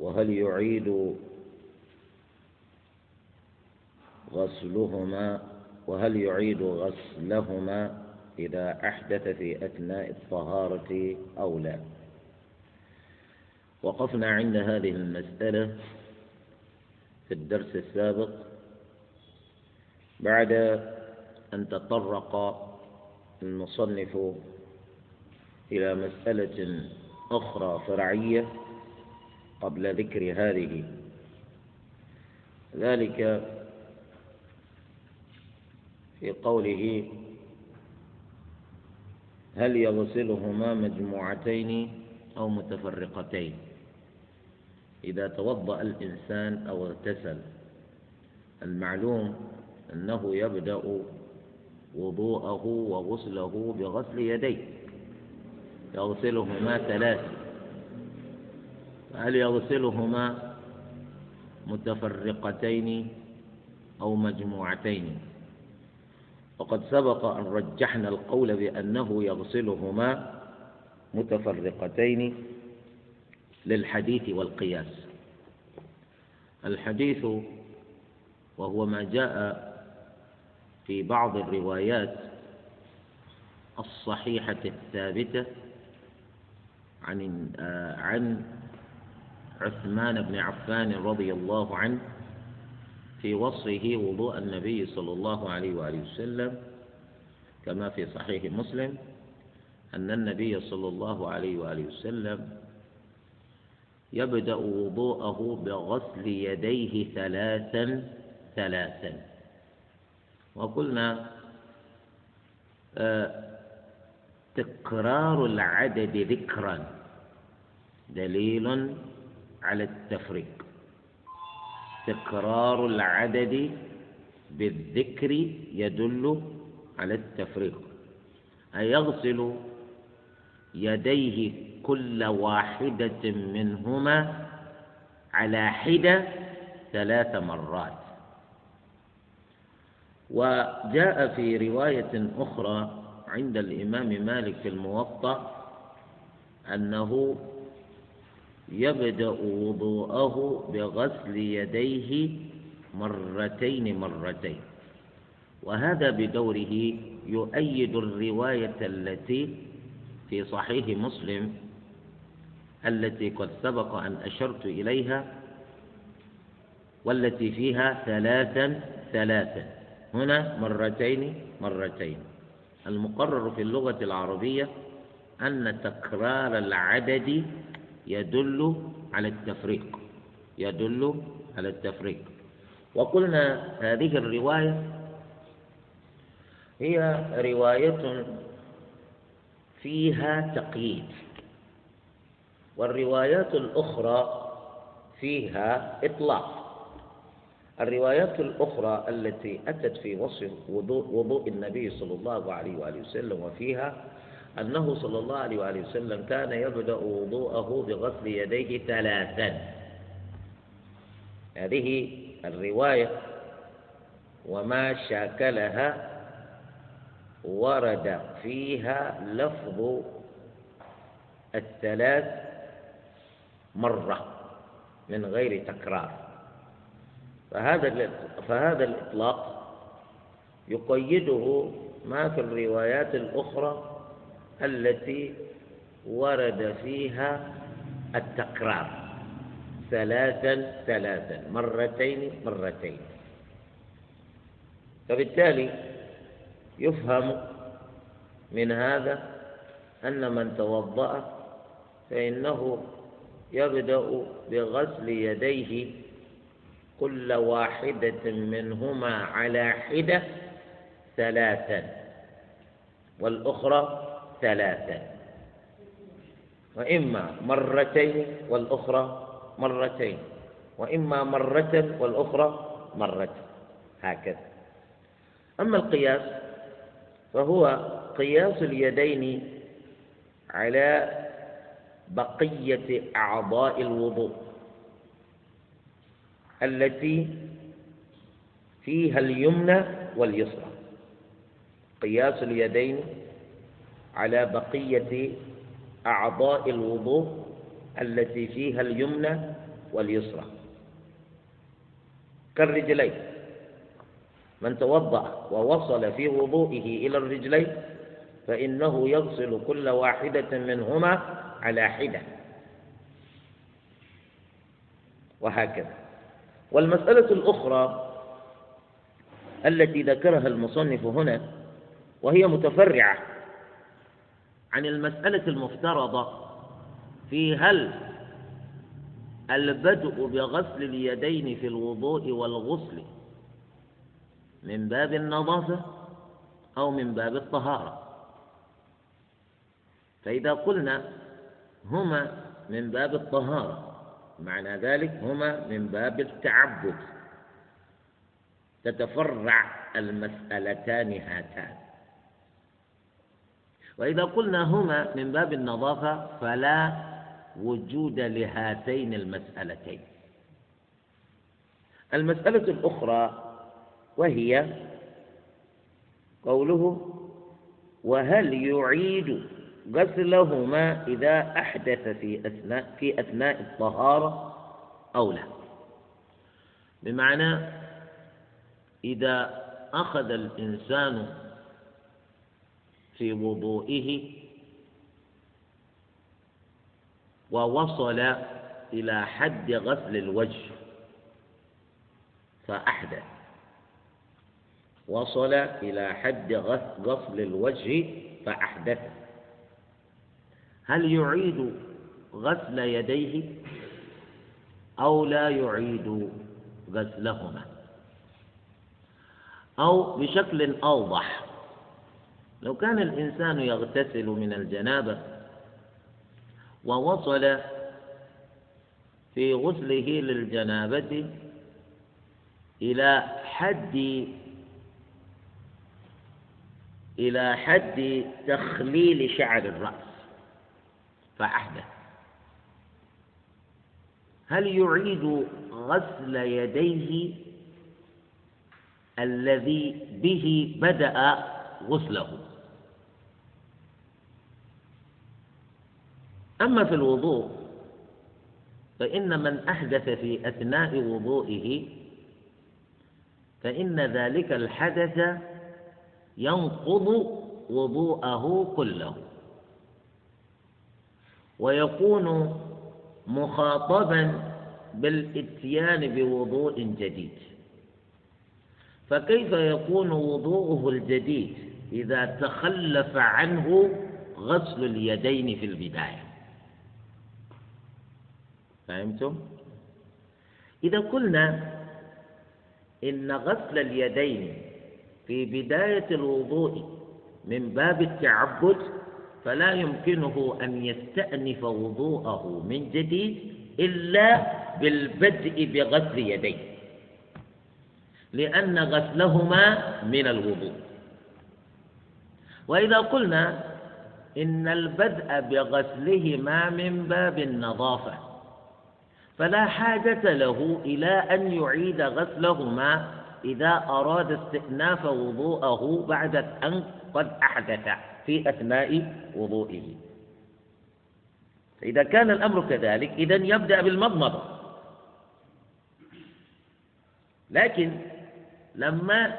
وهل يعيد غسلهما وهل يعيد غسلهما إذا أحدث في أثناء الطهارة أو لا؟ وقفنا عند هذه المسألة في الدرس السابق بعد أن تطرق المصنف إلى مسألة أخرى فرعية. قبل ذكر هذه. ذلك في قوله هل يغسلهما مجموعتين أو متفرقتين؟ إذا توضأ الإنسان أو اغتسل المعلوم أنه يبدأ وضوءه وغسله بغسل يديه. يغسلهما ثلاث هل يغسلهما متفرقتين أو مجموعتين؟ وقد سبق أن رجحنا القول بأنه يغسلهما متفرقتين للحديث والقياس. الحديث وهو ما جاء في بعض الروايات الصحيحة الثابتة عن عن عثمان بن عفان رضي الله عنه في وصفه وضوء النبي صلى الله عليه وآله وسلم كما في صحيح مسلم أن النبي صلى الله عليه وآله وسلم يبدأ وضوءه بغسل يديه ثلاثا ثلاثا. وقلنا آه، تكرار العدد ذكرا دليل على التفريق. تكرار العدد بالذكر يدل على التفريق. أي يغسل يديه كل واحدة منهما على حدة ثلاث مرات. وجاء في رواية أخرى عند الإمام مالك في الموطأ أنه يبدأ وضوءه بغسل يديه مرتين مرتين. وهذا بدوره يؤيد الرواية التي في صحيح مسلم التي قد سبق أن أشرت إليها والتي فيها ثلاثا ثلاثا. هنا مرتين مرتين. المقرر في اللغة العربية أن تكرار العدد يدل على التفريق يدل على التفريق. وقلنا هذه الرواية هي رواية فيها تقييد والروايات الأخرى فيها إطلاق. الروايات الأخرى التي أتت في وصف وضوء, النبي صلى الله عليه وآله وسلم وفيها أنه صلى الله عليه وآله وسلم كان يبدأ وضوءه بغسل يديه ثلاثا. هذه الرواية وما شاكلها ورد فيها لفظ الثلاث مرة من غير تكرار. فهذا فهذا الإطلاق يقيده ما في الروايات الأخرى التي ورد فيها التكرار. ثلاثا ثلاثا مرتين مرتين. فبالتالي يفهم من هذا أن من توضأ فإنه يبدأ بغسل يديه كل واحدة منهما على حدة ثلاثا. والأخرى ثلاثا وإما مرتين والأخرى مرتين. وإما مرة والأخرى مرة. هكذا. أما القياس فهو قياس اليدين على بقية أعضاء الوضوء التي فيها اليمنى واليسرى. قياس اليدين على بقية أعضاء الوضوء التي فيها اليمنى واليسرى. كالرجلين. من توضأ ووصل في وضوئه إلى الرجلين فإنه يغسل كل واحدة منهما على حدة. وهكذا. والمسألة الأخرى التي ذكرها المصنف هنا وهي متفرعة. عن المسألة المفترضة في هل البدء بغسل اليدين في الوضوء والغسل من باب النظافة أو من باب الطهارة؟ فإذا قلنا هما من باب الطهارة معنى ذلك هما من باب التعبد تتفرع المسألتان هاتان. وإذا قلنا هما من باب النظافة فلا وجود لهاتين المسألتين. المسألة الأخرى وهي قوله وهل يعيد غسلهما إذا أحدث في أثناء في أثناء الطهارة أو لا؟ بمعنى إذا أخذ الإنسان في وضوئه ووصل إلى حد غسل الوجه فأحدث وصل إلى حد غسل الوجه فأحدث. هل يعيد غسل يديه أو لا يعيد غسلهما؟ أو بشكل أوضح. لو كان الإنسان يغتسل من الجنابة ووصل في غسله للجنابة إلى حد إلى حد تخليل شعر الرأس فأحدث. هل يعيد غسل يديه الذي به بدأ غسله؟ أما في الوضوء فإن من أحدث في أثناء وضوئه فإن ذلك الحدث ينقض وضوءه كله. ويكون مخاطبا بالإتيان بوضوء جديد. فكيف يكون وضوءه الجديد إذا تخلف عنه غسل اليدين في البداية؟ فهمتم؟ إذا قلنا إن غسل اليدين في بداية الوضوء من باب التعبد فلا يمكنه أن يستأنف وضوءه من جديد إلا بالبدء بغسل يديه لأن غسلهما من الوضوء وإذا قلنا إن البدء بغسلهما من باب النظافة فلا حاجة له إلى أن يعيد غسلهما إذا أراد استئناف وضوءه بعد أن قد أحدث في أثناء وضوئه. فإذا كان الأمر كذلك إذا يبدأ بالمضمضة. لكن لما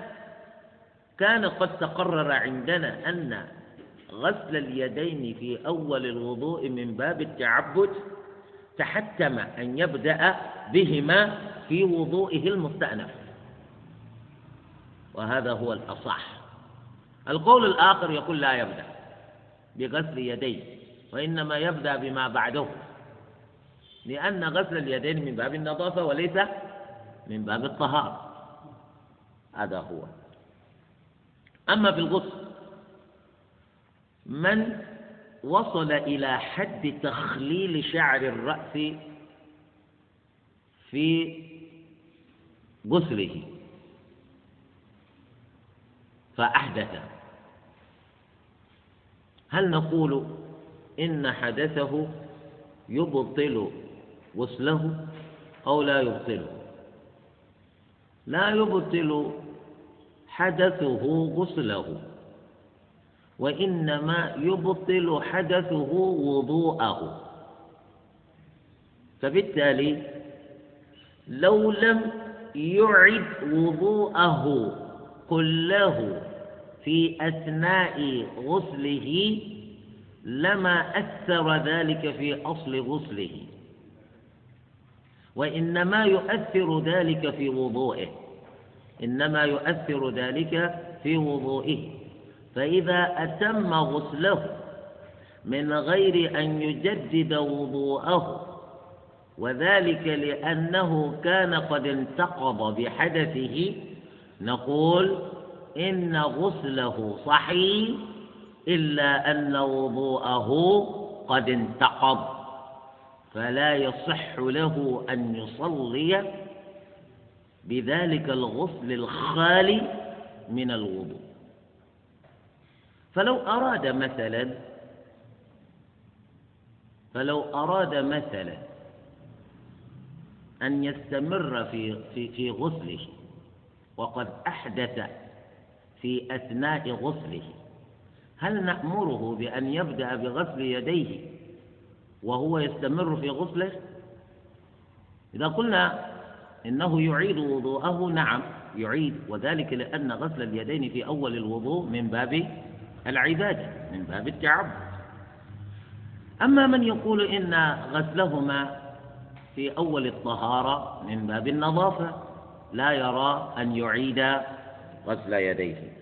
كان قد تقرر عندنا أن غسل اليدين في أول الوضوء من باب التعبد تحتم أن يبدأ بهما في وضوئه المستأنف. وهذا هو الأصح. القول الآخر يقول لا يبدأ بغسل يديه وإنما يبدأ بما بعده لأن غسل اليدين من باب النظافة وليس من باب الطهارة. هذا هو. أما في الغسل من وصل إلى حد تخليل شعر الرأس في غسله فأحدث. هل نقول إن حدثه يبطل غسله أو لا يبطله؟ لا يبطل حدثه غسله. وإنما يبطل حدثه وضوءه. فبالتالي لو لم يعد وضوءه كله في أثناء غسله لما أثر ذلك في أصل غسله. وإنما يؤثر ذلك في وضوئه. إنما يؤثر ذلك في وضوئه. فإذا أتم غسله من غير أن يجدد وضوءه وذلك لأنه كان قد انتقض بحدثه نقول إن غسله صحيح إلا أن وضوءه قد انتقض فلا يصح له أن يصلي بذلك الغسل الخالي من الوضوء. فلو أراد مثلا فلو أراد مثلا أن يستمر في في في غسله وقد أحدث في أثناء غسله هل نأمره بأن يبدأ بغسل يديه وهو يستمر في غسله؟ إذا قلنا إنه يعيد وضوءه نعم يعيد وذلك لأن غسل اليدين في أول الوضوء من باب العبادة من باب التعبد أما من يقول إن غسلهما في أول الطهارة من باب النظافة لا يرى أن يعيد غسل يديه.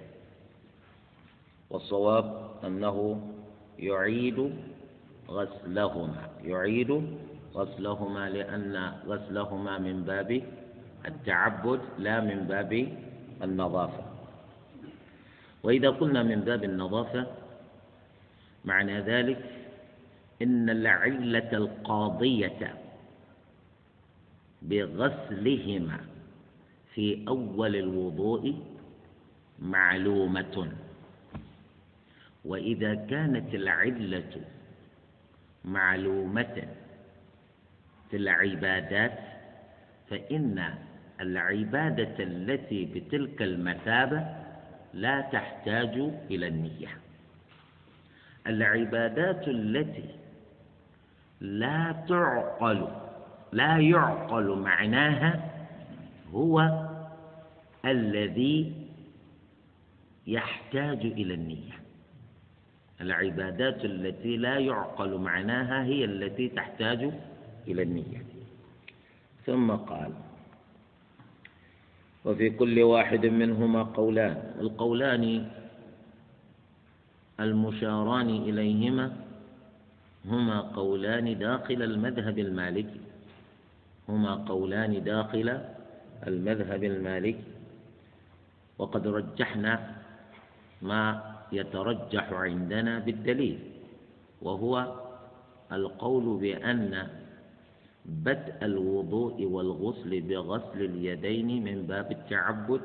والصواب أنه يعيد غسلهما يعيد غسلهما لأن غسلهما من باب التعبد لا من باب النظافة. وإذا قلنا من باب النظافة معنى ذلك إن العلة القاضية بغسلهما في أول الوضوء معلومة. وإذا كانت العلة معلومة في العبادات فإن العبادة التي بتلك المثابة لا تحتاج إلى النية. العبادات التي لا تعقل لا يعقل معناها هو الذي يحتاج إلى النية. العبادات التي لا يعقل معناها هي التي تحتاج إلى النية. ثم قال وفي كل واحد منهما قولان. القولان المشاران إليهما هما قولان داخل المذهب المالكي. هما قولان داخل المذهب المالكي. وقد رجحنا ما يترجح عندنا بالدليل وهو القول بأن بدء الوضوء والغسل بغسل اليدين من باب التعبد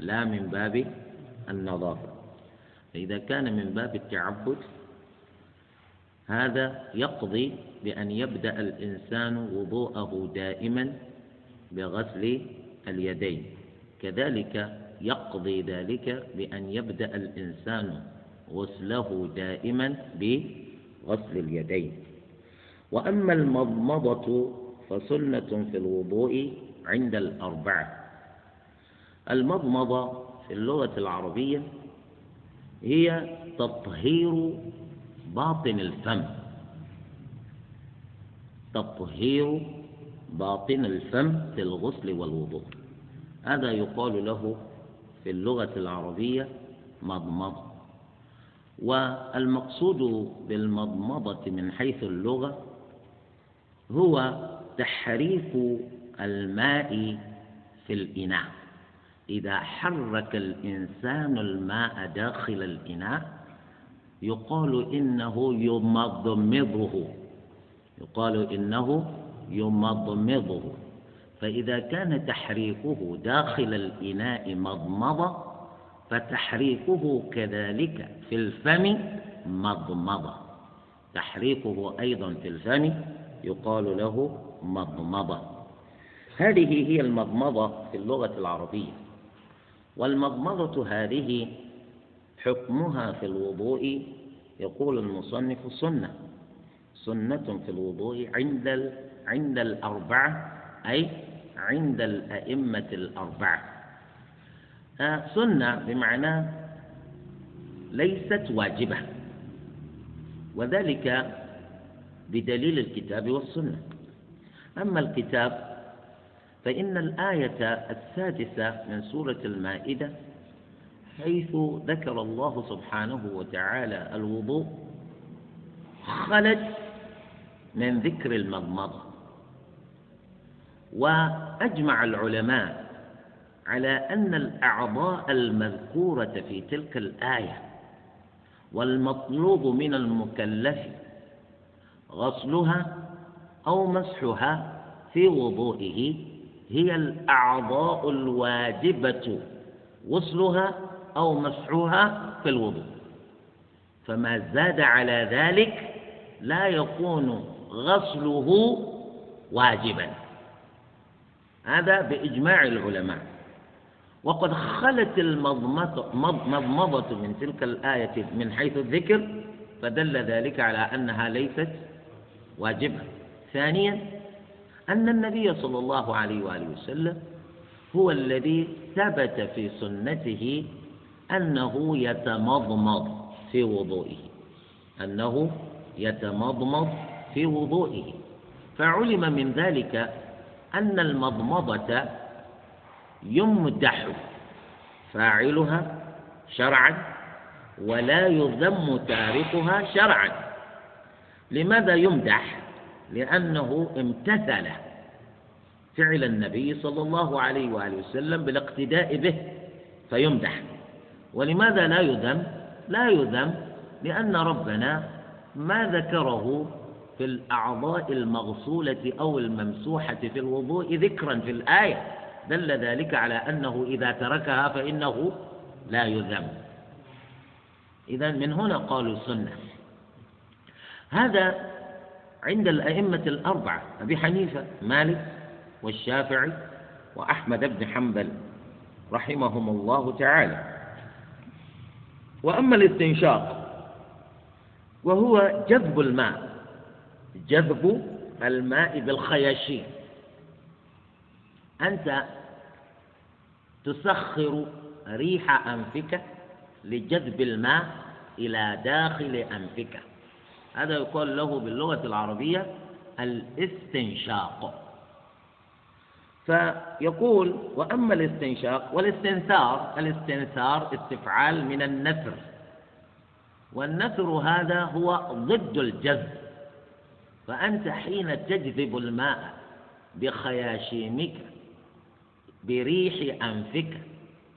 لا من باب النظافة. فإذا كان من باب التعبد هذا يقضي بأن يبدأ الإنسان وضوءه دائما بغسل اليدين. كذلك يقضي ذلك بأن يبدأ الإنسان غسله دائما بغسل اليدين. وأما المضمضة فسنة في الوضوء عند الأربعة. المضمضة في اللغة العربية هي تطهير باطن الفم. تطهير باطن الفم في الغسل والوضوء. هذا يقال له في اللغة العربية مضمضة. والمقصود بالمضمضة من حيث اللغة هو تحريك الماء في الإناء. إذا حرك الإنسان الماء داخل الإناء يقال إنه يمضمضه. يقال إنه يمضمضه. فإذا كان تحريكه داخل الإناء مضمضة فتحريكه كذلك في الفم مضمضة. تحريكه أيضا في الفم يقال له مضمضة. هذه هي المضمضة في اللغة العربية. والمضمضة هذه حكمها في الوضوء يقول المصنف سنة. سنة في الوضوء عند عند الأربعة أي عند الأئمة الأربعة. آه، سنة بمعنى ليست واجبة. وذلك بدليل الكتاب والسنة. أما الكتاب فإن الآية السادسة من سورة المائدة حيث ذكر الله سبحانه وتعالى الوضوء خلت من ذكر المضمضة. وأجمع العلماء على أن الأعضاء المذكورة في تلك الآية والمطلوب من المكلف غسلها أو مسحها في وضوئه هي الأعضاء الواجبة غسلها أو مسحها في الوضوء. فما زاد على ذلك لا يكون غسله واجبا. هذا بإجماع العلماء. وقد خلت المضمضة من تلك الآية من حيث الذكر فدل ذلك على أنها ليست واجبة ثانيا أن النبي صلى الله عليه وآله وسلم هو الذي ثبت في سنته أنه يتمضمض في وضوئه. أنه يتمضمض في وضوئه. فعلم من ذلك أن المضمضة يمدح فاعلها شرعا ولا يذم تاركها شرعا. لماذا يمدح؟ لأنه امتثل فعل النبي صلى الله عليه وآله وسلم بالاقتداء به فيمدح. ولماذا لا يذم؟ لا يذم لأن ربنا ما ذكره في الأعضاء المغسولة أو الممسوحة في الوضوء ذكرا في الآية. دل ذلك على أنه إذا تركها فإنه لا يذم. إذا من هنا قالوا سنة. هذا عند الأئمة الأربعة أبي حنيفة مالك والشافعي وأحمد بن حنبل رحمهم الله تعالى. وأما الاستنشاق وهو جذب الماء جذب الماء بالخياشيم. أنت تسخر ريح أنفك لجذب الماء إلى داخل أنفك. هذا يقال له باللغة العربية الاستنشاق. فيقول وأما الاستنشاق والاستنثار الاستنثار استفعال من النثر. والنثر هذا هو ضد الجذب. فأنت حين تجذب الماء بخياشيمك بريح أنفك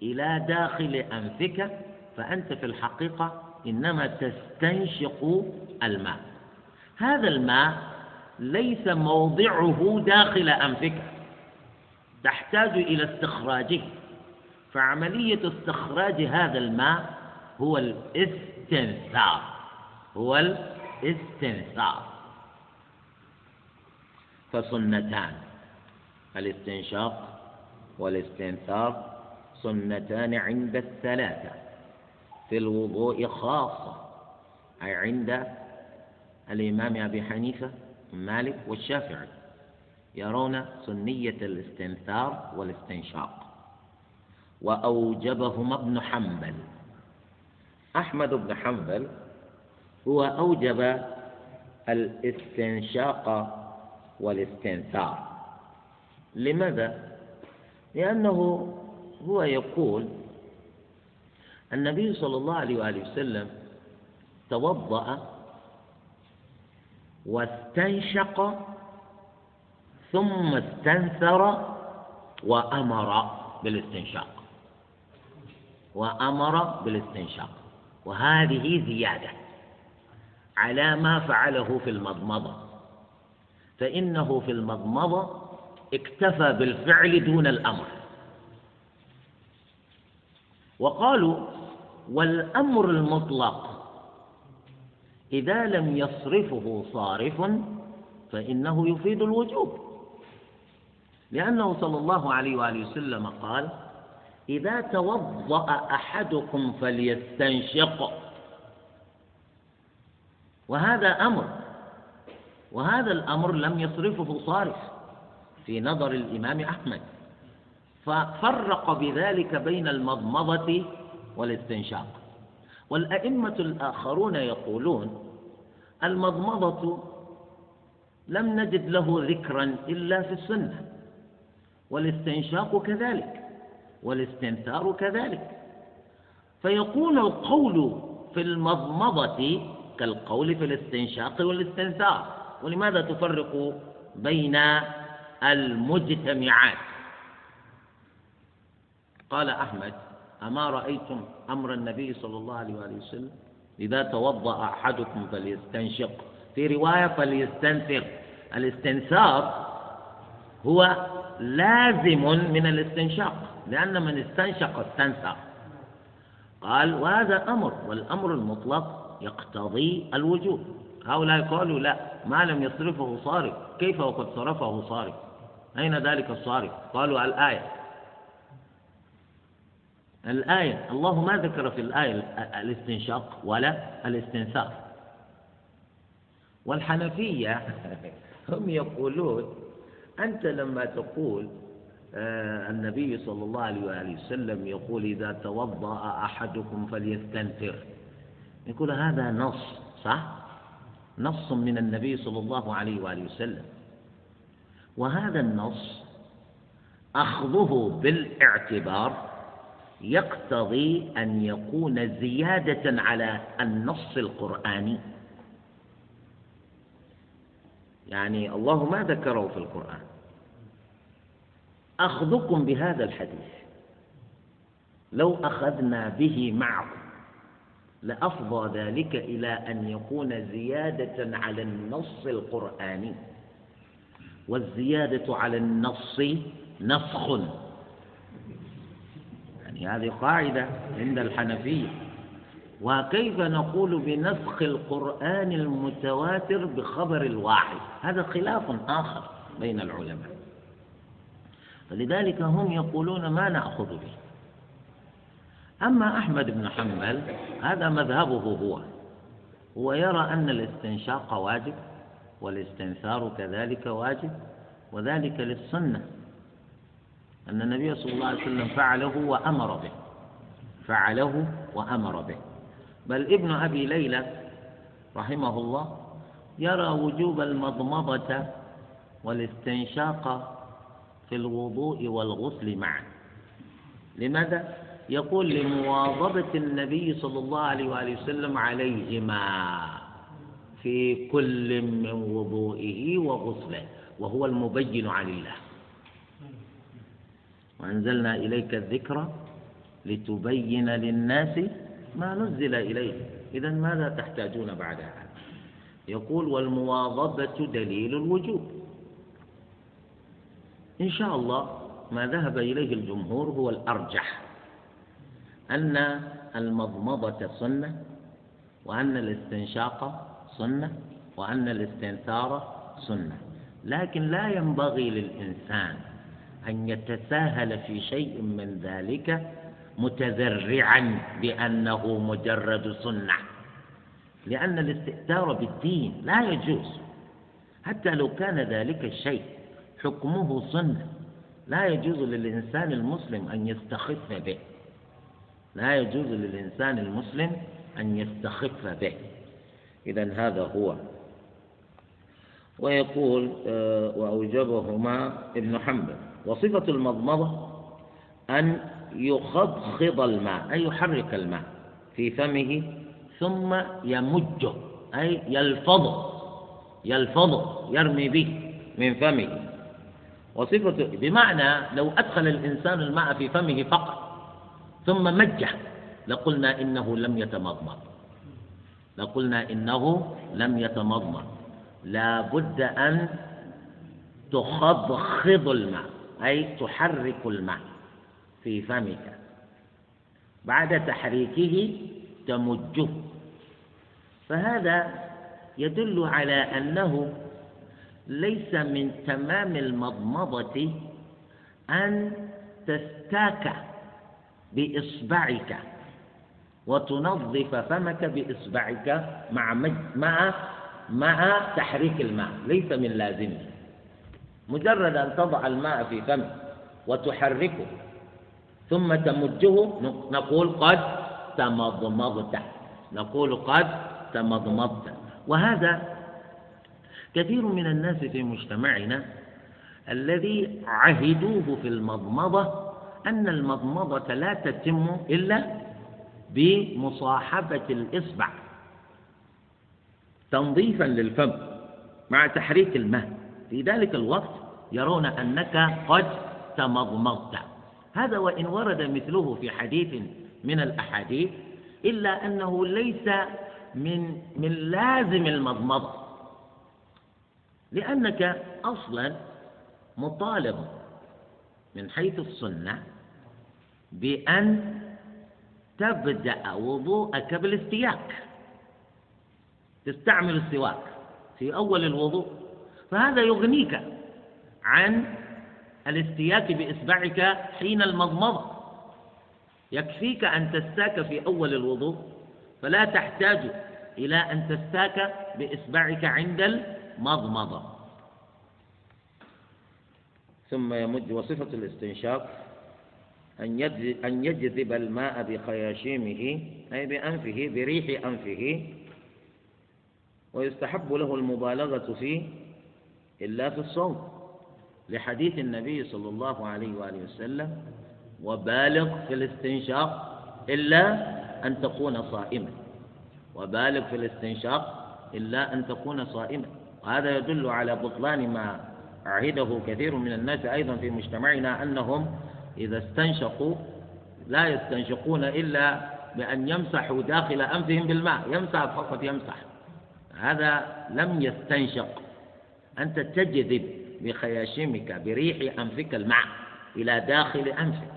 إلى داخل أنفك فأنت في الحقيقة إنما تستنشق الماء. هذا الماء ليس موضعه داخل أنفك. تحتاج إلى استخراجه. فعملية استخراج هذا الماء هو الاستنثار. هو الاستنثار. فسنتان. الاستنشاق والاستنثار سنتان عند الثلاثة. في الوضوء خاصة أي عند الإمام أبي حنيفة مالك والشافعي يرون سنية الاستنثار والاستنشاق. وأوجبهما ابن حنبل. أحمد بن حنبل هو أوجب الاستنشاق والاستنثار. لماذا؟ لأنه هو يقول النبي صلى الله عليه وآله وسلم توضأ واستنشق ثم استنثر وأمر بالاستنشاق. وأمر بالاستنشاق. وهذه زيادة على ما فعله في المضمضة. فإنه في المضمضة اكتفى بالفعل دون الأمر. وقالوا والأمر المطلق إذا لم يصرفه صارف فإنه يفيد الوجوب. لأنه صلى الله عليه وآله وسلم قال إذا توضأ أحدكم فليستنشق. وهذا أمر وهذا الأمر لم يصرفه صارف في نظر الإمام أحمد. ففرق بذلك بين المضمضة والاستنشاق. والأئمة الآخرون يقولون المضمضة لم نجد له ذكرا إلا في السنة. والاستنشاق كذلك والاستنثار كذلك. فيكون القول في المضمضة كالقول في الاستنشاق والاستنثار. ولماذا تفرق بين المجتمعات؟ قال أحمد أما رأيتم أمر النبي صلى الله عليه وآله وسلم؟ إذا توضأ أحدكم فليستنشق. في رواية فليستنثر الاستنثار هو لازم من الاستنشاق لأن من استنشق استنثر قال وهذا أمر والأمر المطلق يقتضي الوجوب. هؤلاء قالوا لا ما لم يصرفه صارف. كيف وقد صرفه صارف؟ أين ذلك الصارف؟ قالوا الآية. الآية الله ما ذكر في الآية الاستنشاق ولا الاستنثار. والحنفية هم يقولون أنت لما تقول آه النبي صلى الله عليه وآله وسلم يقول إذا توضأ أحدكم فليستنثر. يقول هذا نص صح؟ نص من النبي صلى الله عليه وآله وسلم. وهذا النص أخذه بالاعتبار يقتضي أن يكون زيادة على النص القرآني. يعني الله ما ذكره في القرآن. أخذكم بهذا الحديث. لو أخذنا به معكم لأفضى ذلك إلى أن يكون زيادة على النص القرآني. والزيادة على النص نسخ. يعني هذه قاعدة عند الحنفية. وكيف نقول بنسخ القرآن المتواتر بخبر الواحد؟ هذا خلاف آخر بين العلماء. فلذلك هم يقولون ما نأخذ به. أما أحمد بن حنبل هذا مذهبه هو. هو يرى أن الاستنشاق واجب والاستنثار كذلك واجب وذلك للسنة. أن النبي صلى الله عليه وسلم فعله وأمر به. فعله وأمر به. بل ابن أبي ليلى رحمه الله يرى وجوب المضمضة والاستنشاق في الوضوء والغسل معا. لماذا؟ يقول لمواظبة النبي صلى الله عليه وآله وسلم عليهما في كل من وضوئه وغسله وهو المبين عن الله. وأنزلنا إليك الذكر لتبين للناس ما نزل إليه إذا ماذا تحتاجون بعدها يقول والمواظبة دليل الوجوب. إن شاء الله ما ذهب إليه الجمهور هو الأرجح أن المضمضة سنة وأن الاستنشاق سنة وأن الاستنثار سنة. لكن لا ينبغي للإنسان أن يتساهل في شيء من ذلك متذرعا بأنه مجرد سنة لأن الاستئثار بالدين لا يجوز. حتى لو كان ذلك الشيء حكمه سنة لا يجوز للإنسان المسلم أن يستخف به. لا يجوز للإنسان المسلم أن يستخف به. إذا هذا هو. ويقول آه، وأوجبهما ابن حنبل. وصفة المضمضة أن يخضخض الماء أي يحرك الماء في فمه ثم يمجه أي يلفظه يلفظه يرمي به من فمه. وصفة بمعنى لو أدخل الإنسان الماء في فمه فقط ثم مجه لقلنا إنه لم يتمضمض. لقلنا إنه لم يتمضمض. لا بد أن تخضخض الماء. أي تحرك الماء في فمك. بعد تحريكه تمجه فهذا يدل على أنه ليس من تمام المضمضة أن تستاك بإصبعك وتنظف فمك بإصبعك مع مع مع تحريك الماء. ليس من لازمه. مجرد أن تضع الماء في فمك وتحركه ثم تمجه نقول قد تمضمضت. نقول قد تمضمضت. وهذا كثير من الناس في مجتمعنا الذي عهدوه في المضمضة أن المضمضة لا تتم إلا بمصاحبة الإصبع. تنظيفا للفم مع تحريك الماء. في ذلك الوقت يرون أنك قد تمضمضت. هذا وإن ورد مثله في حديث من الأحاديث إلا أنه ليس من من لازم المضمضة لأنك أصلا مطالب من حيث السنة بأن تبدأ وضوءك بالاستياك تستعمل السواك في أول الوضوء فهذا يغنيك عن الاستياك بإصبعك حين المضمضة يكفيك أن تستاك في أول الوضوء فلا تحتاج إلى أن تستاك بإصبعك عند المضمضة ثم يمد وصفة الاستنشاق أن يجذب الماء بخياشيمه أي بأنفه بريح أنفه. ويستحب له المبالغة فيه إلا في الصوم. لحديث النبي صلى الله عليه وآله وسلم وبالغ في الاستنشاق إلا أن تكون صائما. وبالغ في الاستنشاق إلا أن تكون صائما. وهذا يدل على بطلان ما عهده كثير من الناس أيضا في مجتمعنا أنهم إذا استنشقوا لا يستنشقون إلا بأن يمسحوا داخل أنفهم بالماء يمسح فقط يمسح. هذا لم يستنشق. أنت تجذب بخياشيمك بريح أنفك الماء إلى داخل أنفك.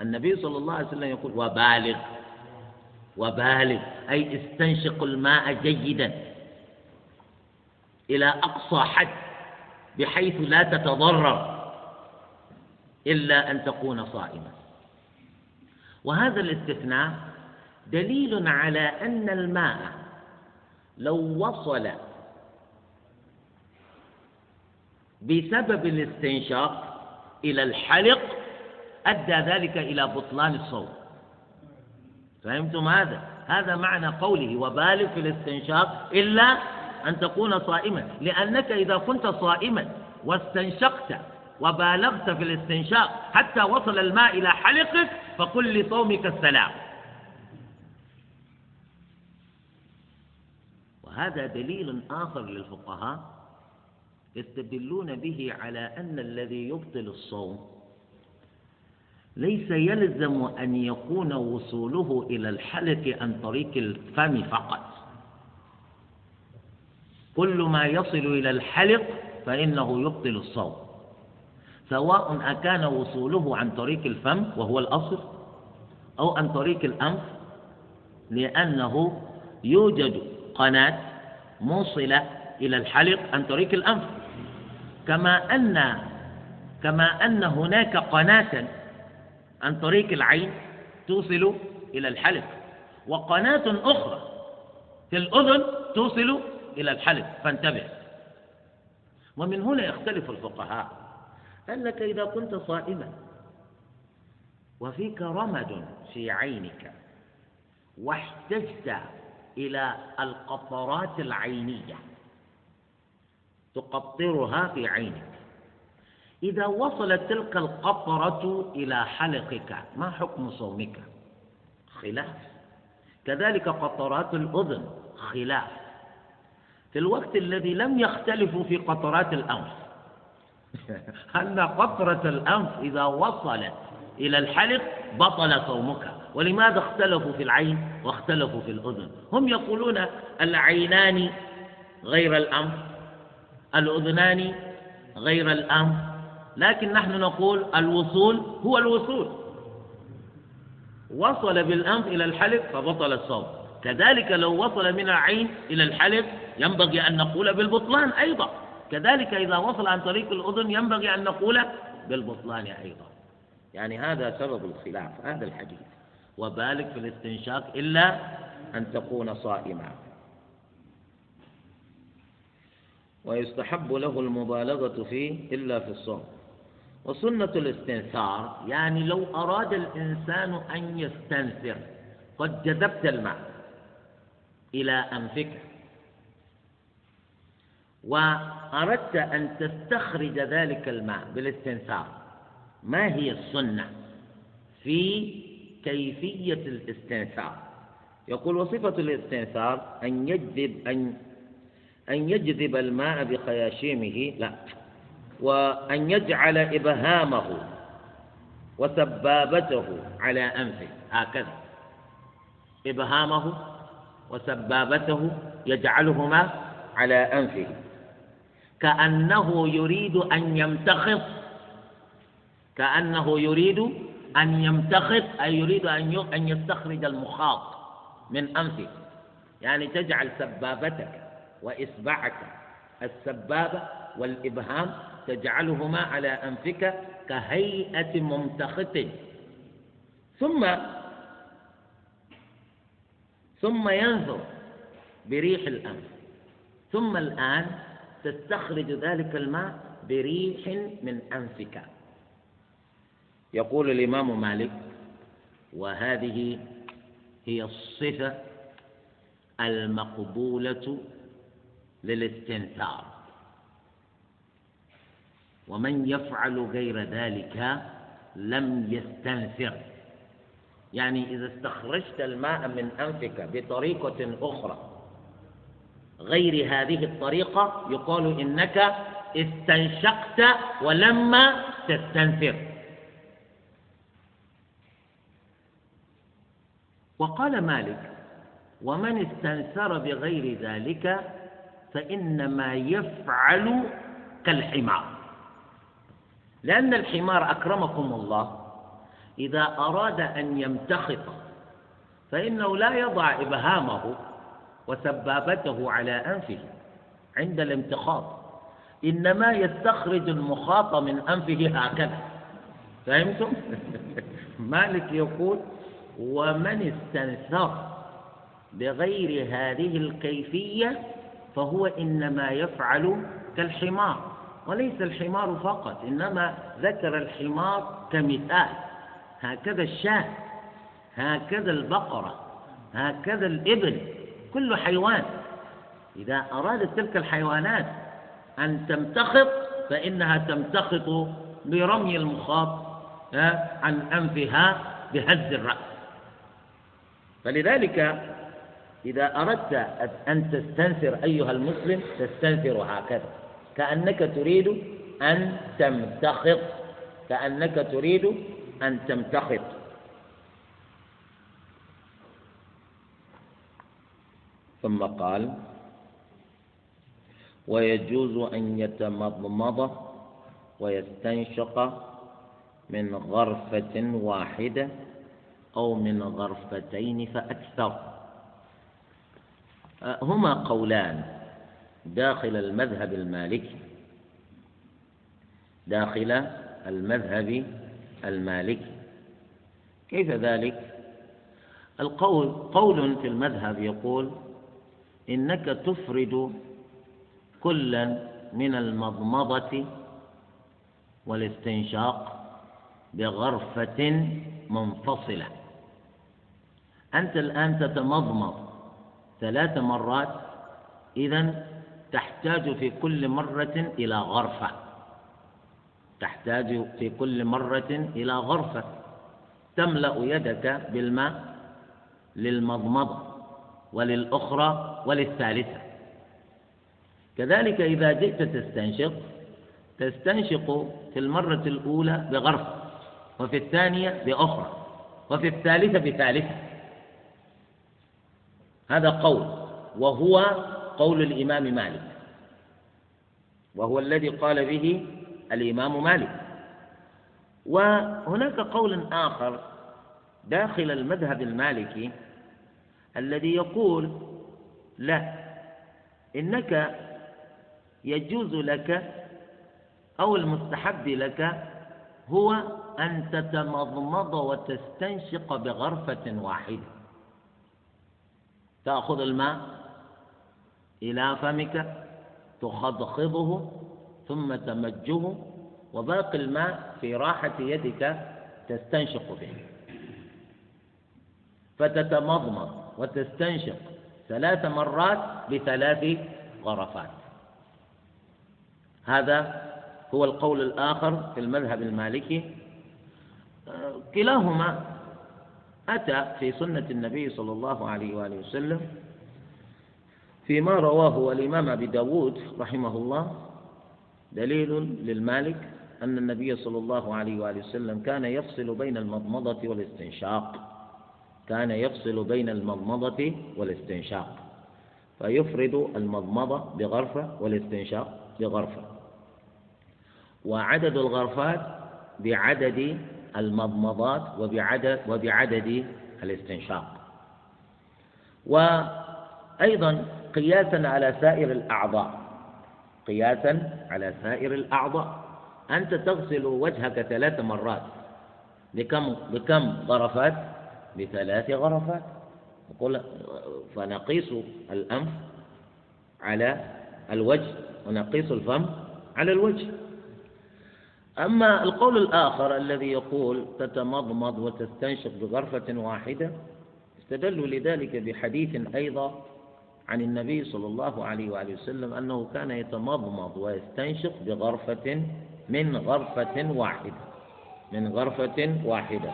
النبي صلى الله عليه وسلم يقول وبالغ وبالغ أي استنشق الماء جيدا إلى أقصى حد بحيث لا تتضرر إلا أن تكون صائما. وهذا الاستثناء دليل على أن الماء لو وصل بسبب الاستنشاق إلى الحلق أدى ذلك إلى بطلان الصوم فهمتم هذا؟ هذا معنى قوله وبالغ في الاستنشاق إلا أن تكون صائما. لأنك إذا كنت صائما واستنشقت وبالغت في الاستنشاق حتى وصل الماء إلى حلقك فقل لصومك السلام. وهذا دليل آخر للفقهاء يستدلون به على أن الذي يبطل الصوم ليس يلزم أن يكون وصوله إلى الحلق عن طريق الفم فقط. كل ما يصل إلى الحلق فإنه يبطل الصوم سواء أكان وصوله عن طريق الفم وهو الأصل أو عن طريق الأنف لأنه يوجد قناة موصلة إلى الحلق عن طريق الأنف. كما أن كما أن هناك قناة عن طريق العين توصل إلى الحلق وقناة أخرى في الأذن توصل إلى الحلق فانتبه. ومن هنا يختلف الفقهاء أنك إذا كنت صائما وفيك رمد في عينك واحتجت إلى القطرات العينية تقطرها في عينك. إذا وصلت تلك القطرة إلى حلقك ما حكم صومك؟ خلاف. كذلك قطرات الأذن خلاف. في الوقت الذي لم يختلفوا في قطرات الأنف أن قطرة الأنف إذا وصلت إلى الحلق بطل صومك. ولماذا اختلفوا في العين واختلفوا في الأذن؟ هم يقولون العينان غير الأنف الأذنان غير الأنف لكن نحن نقول الوصول هو الوصول. وصل بالأنف إلى الحلق فبطل الصوم. كذلك لو وصل من العين إلى الحلق ينبغي أن نقول بالبطلان أيضا. كذلك إذا وصل عن طريق الأذن ينبغي أن نقول بالبطلان أيضا. يعني هذا سبب الخلاف هذا الحديث. وبالغ في الاستنشاق إلا أن تكون صائما. ويستحب له المبالغة فيه إلا في الصوم. وسنة الاستنثار يعني لو أراد الإنسان أن يستنثر قد جذبت الماء إلى أنفك. وأردت أن تستخرج ذلك الماء بالاستنثار. ما هي السنة في كيفية الاستنثار؟ يقول وصفة الاستنثار أن يجذب أن أن يجذب الماء بخياشيمه لا. وأن يجعل إبهامه وسبابته على أنفه. هكذا. إبهامه وسبابته يجعلهما على أنفه. كأنه يريد أن يمتخط كأنه يريد أن يمتخط أي يريد أن أن يستخرج المخاط من أنفه. يعني تجعل سبابتك وإصبعك السبابة والإبهام تجعلهما على أنفك كهيئة ممتخط. ثم ثم ينظر بريح الأنف. ثم الآن تستخرج ذلك الماء بريح من أنفك. يقول الإمام مالك وهذه هي الصفة المقبولة للاستنثار. ومن يفعل غير ذلك لم يستنثر. يعني إذا استخرجت الماء من أنفك بطريقة أخرى غير هذه الطريقة يقال إنك استنشقت ولما تستنثر. وقال مالك ومن استنثر بغير ذلك فإنما يفعل كالحمار. لأن الحمار أكرمكم الله. إذا أراد أن يمتخط فإنه لا يضع إبهامه وسبابته على أنفه عند الامتخاط إنما يستخرج المخاط من أنفه هكذا. فهمتم؟ مالك يقول ومن استنثر بغير هذه الكيفية فهو إنما يفعل كالحمار وليس الحمار فقط إنما ذكر الحمار كمثال. هكذا الشاة هكذا البقرة هكذا الإبل كل حيوان. إذا أرادت تلك الحيوانات أن تمتخط فإنها تمتخط برمي المخاط عن أنفها بهز الرأس. فلذلك إذا أردت أن تستنثر أيها المسلم تستنثر هكذا. كأنك تريد أن تمتخط. كأنك تريد أن تمتخط. ثم قال ويجوز أن يتمضمض ويستنشق من غرفة واحدة أو من غرفتين فأكثر. هما قولان. داخل المذهب المالكي. داخل المذهب المالكي. كيف ذلك؟ القول قول في المذهب يقول إنك تفرد كلا من المضمضة والاستنشاق بغرفة منفصلة. أنت الآن تتمضمض. ثلاث مرات إذا تحتاج في كل مرة إلى غرفة. تحتاج في كل مرة إلى غرفة. تملأ يدك بالماء للمضمضة وللأخرى وللثالثة. كذلك إذا جئت تستنشق تستنشق في المرة الأولى بغرفة وفي الثانية بأخرى وفي الثالثة بثالثة. هذا قول وهو قول الإمام مالك. وهو الذي قال به الإمام مالك. وهناك قول آخر داخل المذهب المالكي الذي يقول لا إنك يجوز لك أو المستحب لك هو أن تتمضمض وتستنشق بغرفة واحدة. تأخذ الماء إلى فمك تخضخضه ثم تمجه وباقي الماء في راحة يدك تستنشق به. فتتمضمض وتستنشق ثلاث مرات بثلاث غرفات. هذا هو القول الآخر في المذهب المالكي. كلاهما أتى في سنة النبي صلى الله عليه وآله وسلم فيما رواه الإمام أبي داود رحمه الله دليل للمالك أن النبي صلى الله عليه وآله وسلم كان يفصل بين المضمضة والاستنشاق. كان يفصل بين المضمضة والاستنشاق. فيفرد المضمضة بغرفة والاستنشاق بغرفة. وعدد الغرفات بعدد المضمضات وبعدد وبعدد الاستنشاق. وأيضا قياسا على سائر الأعضاء. قياسا على سائر الأعضاء. أنت تغسل وجهك ثلاث مرات. بكم بكم غرفات؟ بثلاث غرفات. نقول فنقيس الأنف على الوجه ونقيس الفم على الوجه. أما القول الآخر الذي يقول تتمضمض وتستنشق بغرفة واحدة استدلوا لذلك بحديث أيضا عن النبي صلى الله عليه وآله وسلم أنه كان يتمضمض ويستنشق بغرفة من غرفة واحدة من غرفة واحدة.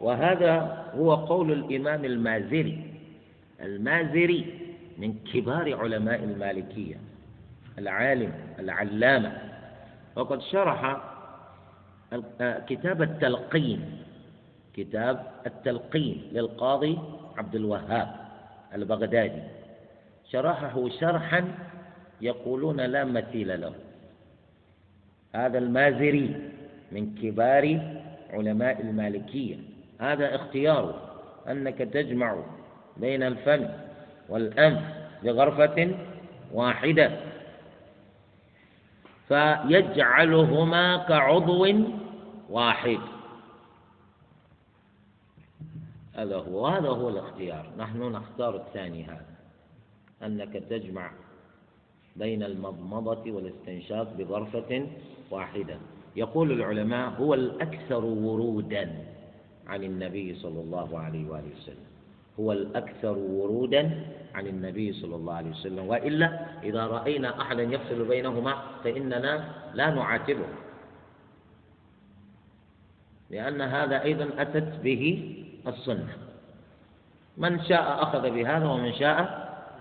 وهذا هو قول الإمام المازري المازري من كبار علماء المالكية العالم العلامة. وقد شرح كتاب التلقين كتاب التلقين للقاضي عبد الوهاب البغدادي. شرحه شرحا يقولون لا مثيل له. هذا المازري من كبار علماء المالكية. هذا اختياره أنك تجمع بين الفم والأنف بغرفة واحدة. فيجعلهما كعضو واحد. هذا هو هذا هو الاختيار. نحن نختار الثاني هذا أنك تجمع بين المضمضة والاستنشاق بغرفة واحدة. يقول العلماء هو الأكثر ورودا عن النبي صلى الله عليه وآله وسلم. هو الأكثر ورودا عن النبي صلى الله عليه وسلم. وإلا إذا رأينا أحدا يفصل بينهما فإننا لا نعاتبه. لأن هذا أيضا أتت به السنة. من شاء أخذ بهذا ومن شاء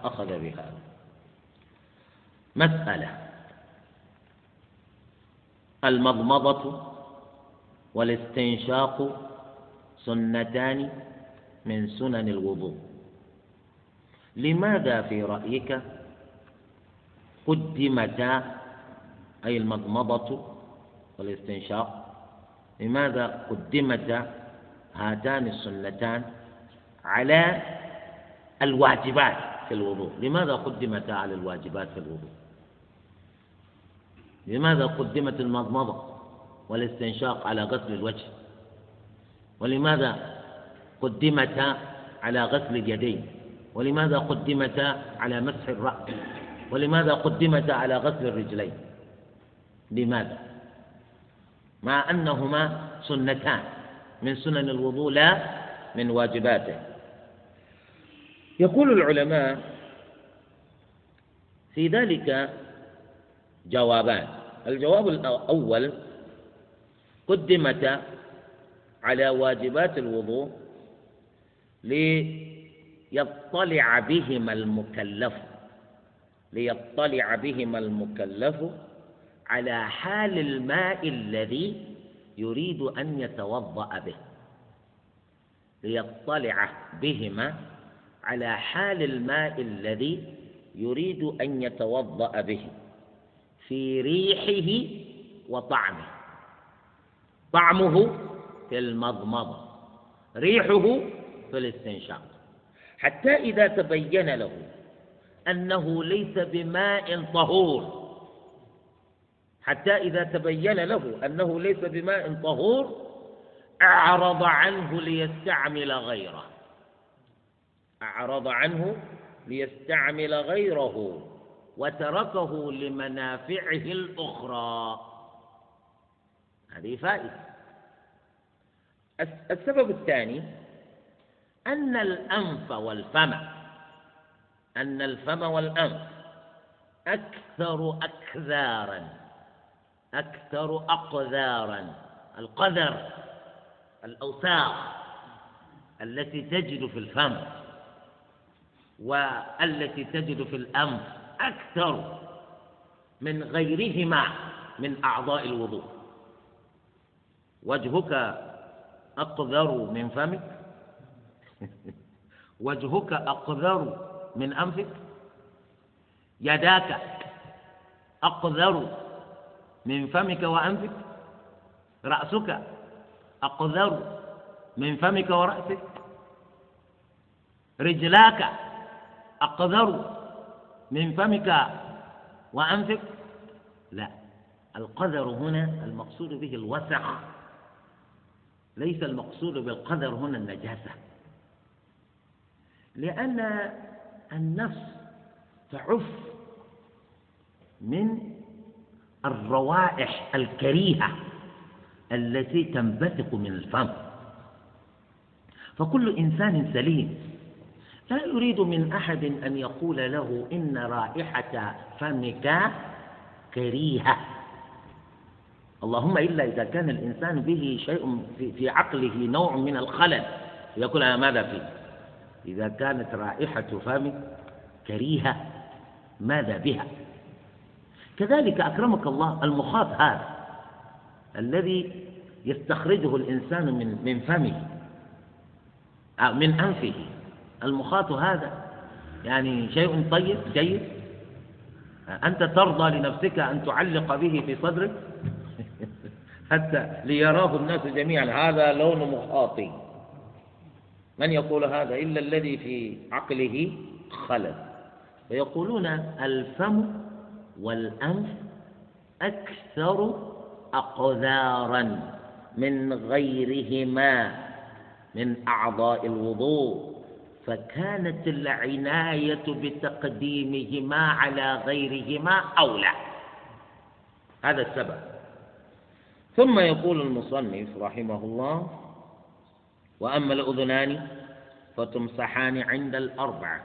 أخذ بهذا. مسألة المضمضة والاستنشاق سنتان من سنن الوضوء. لماذا في رأيك قدمتا أي المضمضة والاستنشاق؟ لماذا قدمتا هاتان السنتان على الواجبات في الوضوء؟ لماذا قدمتا على الواجبات في الوضوء؟ لماذا قدمت المضمضة والاستنشاق على غسل الوجه؟ ولماذا قدمتا على غسل اليدين ولماذا قدمتا على مسح الرأس ولماذا قدمتا على غسل الرجلين لماذا مع أنهما سنتان من سنن الوضوء لا من واجباته يقول العلماء في ذلك جوابان الجواب الأول قدمت على واجبات الوضوء ليطلع بهما المكلف ليطلع بهما المكلف على حال الماء الذي يريد أن يتوضأ به. ليطلع بهما على حال الماء الذي يريد أن يتوضأ به في ريحه وطعمه. طعمه في المضمضة ريحه في الاستنشاق. حتى إذا تبين له أنه ليس بماء طهور. حتى إذا تبين له أنه ليس بماء طهور أعرض عنه ليستعمل غيره. أعرض عنه ليستعمل غيره وتركه لمنافعه الأخرى. هذه فائدة. السبب الثاني أن الأنف والفم أن الفم والأنف أكثر أكذارا أكثر أقذارا القذر الأوساخ التي تجد في الفم والتي تجد في الأنف أكثر من غيرهما من أعضاء الوضوء. وجهك أقذر من فمك؟ وجهك أقذر من أنفك؟ يداك أقذر من فمك وأنفك؟ رأسك أقذر من فمك ورأسك؟ رجلاك أقذر من فمك وأنفك؟ لا القذر هنا المقصود به الوسع ليس المقصود بالقذر هنا النجاسة. لأن النفس تعف من الروائح الكريهة التي تنبثق من الفم. فكل إنسان سليم. لا يريد من أحد أن يقول له إن رائحة فمك كريهة. اللهم إلا إذا كان الإنسان به شيء في عقله نوع من الخلل. يقول أنا ماذا فيه؟ إذا كانت رائحة فمك كريهة ماذا بها؟ كذلك أكرمك الله المخاط هذا الذي يستخرجه الإنسان من من فمه أو من أنفه. المخاط هذا يعني شيء طيب جيد؟ أنت ترضى لنفسك أن تعلق به في صدرك؟ حتى ليراه الناس جميعا هذا لون مخاطي. من يقول هذا إلا الذي في عقله خلل. فيقولون الفم والأنف أكثر أقذارا من غيرهما من أعضاء الوضوء. فكانت العناية بتقديمهما على غيرهما أولى. هذا السبب. ثم يقول المصنف رحمه الله وأما الأذنان فتمسحان عند الأربعة.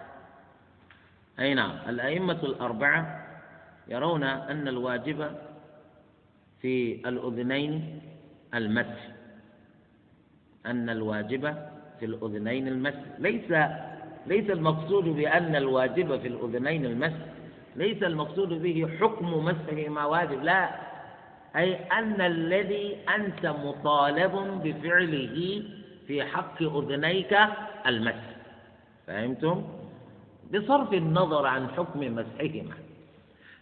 أي نعم الأئمة الأربعة يرون أن الواجب في الأذنين المسح. أن الواجب في الأذنين المسح. ليس ليس المقصود بأن الواجب في الأذنين المسح. ليس المقصود به حكم مسحه ما واجب لا. أي أن الذي أنت مطالب بفعله في حق أذنيك المسح. فهمتم؟ بصرف النظر عن حكم مسحهما.